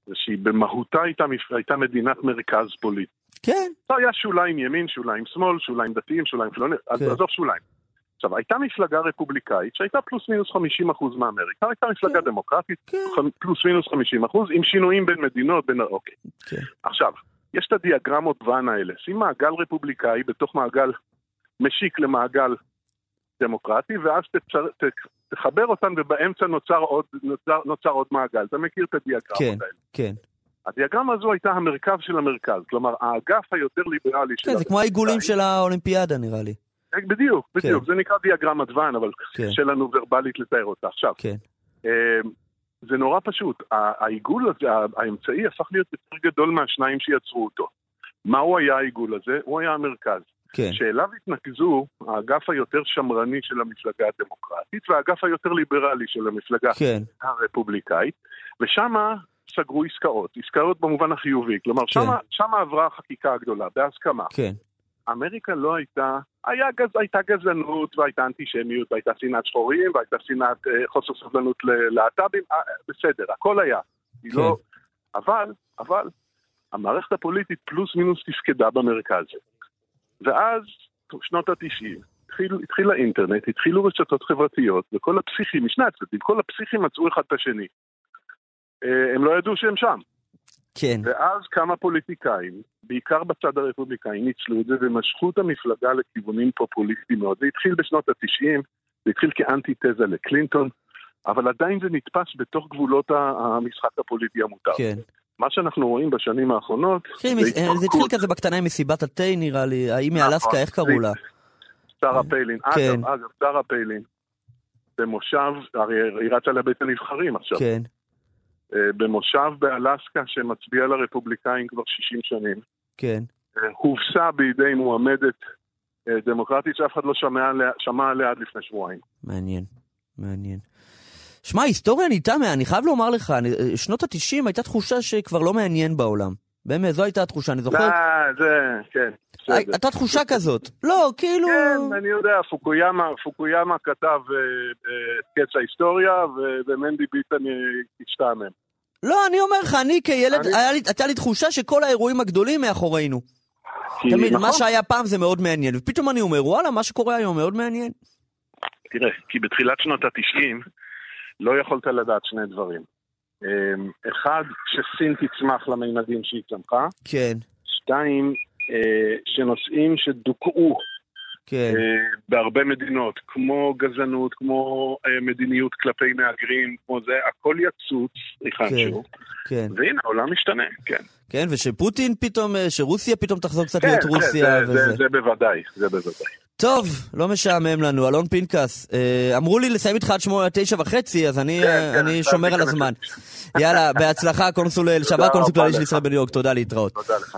זה שהיא במהותה הייתה, הייתה מדינת מרכז פוליטי. כן, לא היה שוליים ימין, שוליים שמאל, שוליים דתיים, שוליים חילונים, אז כן. עזוב שוליים. עכשיו, הייתה מפלגה רפובליקאית שהייתה פלוס מינוס 50% מאמריקה, הייתה מפלגה כן. דמוקרטית, כן. פלוס מינוס 50%, עם שינויים בין מדינות, בין... אוקיי. כן. עכשיו, יש את הדיאגרמות ואן האלה. שים מעגל רפובליקאי בתוך מעגל משיק למעגל דמוקרטי, ואז תצר, ת, תחבר אותן ובאמצע נוצר עוד, נוצר, נוצר עוד מעגל. אתה מכיר את הדיאגרמות כן, האלה. כן. הדיאגרמה הזו הייתה המרכז של המרכז, כלומר האגף היותר ליברלי של כן, זה כמו העיגולים של האולימפיאדה, נראה לי. בדיוק, בדיוק, כן. זה נקרא דיאגרמת ואן, אבל כן. קשה לנו ורבלית לתאר אותה. עכשיו, כן. אה, זה נורא פשוט, העיגול הזה, האמצעי הפך להיות יותר גדול מהשניים שיצרו אותו. מהו היה העיגול הזה? הוא היה המרכז. כן. שאליו התנקזו האגף היותר שמרני של המפלגה הדמוקרטית והאגף היותר ליברלי של המפלגה כן. הרפובליקאית, ושמה סגרו עסקאות, עסקאות במובן החיובי, כלומר שמה, שמה עברה החקיקה הגדולה, בהסכמה. כן. אמריקה לא הייתה, היה גז, הייתה גזענות והייתה אנטישמיות והייתה שנאת שחורים והייתה שנאת אה, חוסר סבלנות ללהט"בים, אה, בסדר, הכל היה. כן. לא, אבל, אבל, המערכת הפוליטית פלוס מינוס תפקדה במרכז. ואז, שנות התשעים, התחיל, התחיל האינטרנט, התחילו רשתות חברתיות, וכל הפסיכים, משני הצדדים, כל הפסיכים מצאו אחד את השני. אה, הם לא ידעו שהם שם. כן. ואז כמה פוליטיקאים, בעיקר בצד הרפובליקאי, ניצלו את זה ומשכו את המפלגה לכיוונים פופוליסטיים מאוד. זה התחיל בשנות ה-90, זה התחיל כאנטי-תזה לקלינטון, אבל עדיין זה נתפס בתוך גבולות המשחק הפוליטי המותר. כן. מה שאנחנו רואים בשנים האחרונות... כן, זה התחיל כזה בקטנה עם מסיבת התה נראה לי, האם מאלסקה, נכון. איך קראו לה? שרה פיילין. כן. אגב, אגב, שרה פיילין, במושב, הרי היא רצה לבית הנבחרים עכשיו. כן. אה, במושב באלסקה שמצביע לרפובליקאים כבר 60 שנים. כן. אה, הובסה בידי מועמדת אה, דמוקרטית שאף אחד לא שמע עליה, שמע עליה עד לפני שבועיים. מעניין, מעניין. שמע, היסטוריה נהייתה, אני חייב לומר לך, שנות ה-90 הייתה תחושה שכבר לא מעניין בעולם. באמת, זו הייתה התחושה, אני זוכר... לא, זה, כן. הייתה תחושה כזאת. לא, כאילו... כן, אני יודע, פוקויאמה, פוקויאמה כתב את קץ ההיסטוריה, ומנדי ביטן השתעמם. לא, אני אומר לך, אני כילד, הייתה לי תחושה שכל האירועים הגדולים מאחורינו. תמיד, מה נכון. שהיה פעם זה מאוד מעניין, ופתאום אני אומר, וואלה, מה שקורה היום מאוד מעניין. תראה, כי בתחילת שנות התשעים לא יכולת לדעת שני דברים. אמ, אחד, שסין תצמח למימדים שהיא צמחה. כן. שתיים, אה, שנושאים שדוכאו כן. אה, בהרבה מדינות, כמו גזענות, כמו אה, מדיניות כלפי מהגרים, כמו זה, הכל יצוץ היכנשהו. כן, כן. והנה, העולם משתנה, כן. כן, ושפוטין פתאום, שרוסיה פתאום תחזור קצת כן, להיות רוסיה. כן, זה, זה, זה בוודאי, זה בוודאי. טוב, לא משעמם לנו, אלון פנקס. אה, אמרו לי לסיים איתך עד שמונה, תשע וחצי, אז אני, כן, כן, אני שומר על הזמן. יאללה, בהצלחה, קונסול, לשעבר קונסול כללי של ישראל בניו יורק, תודה להתראות. תודה לך.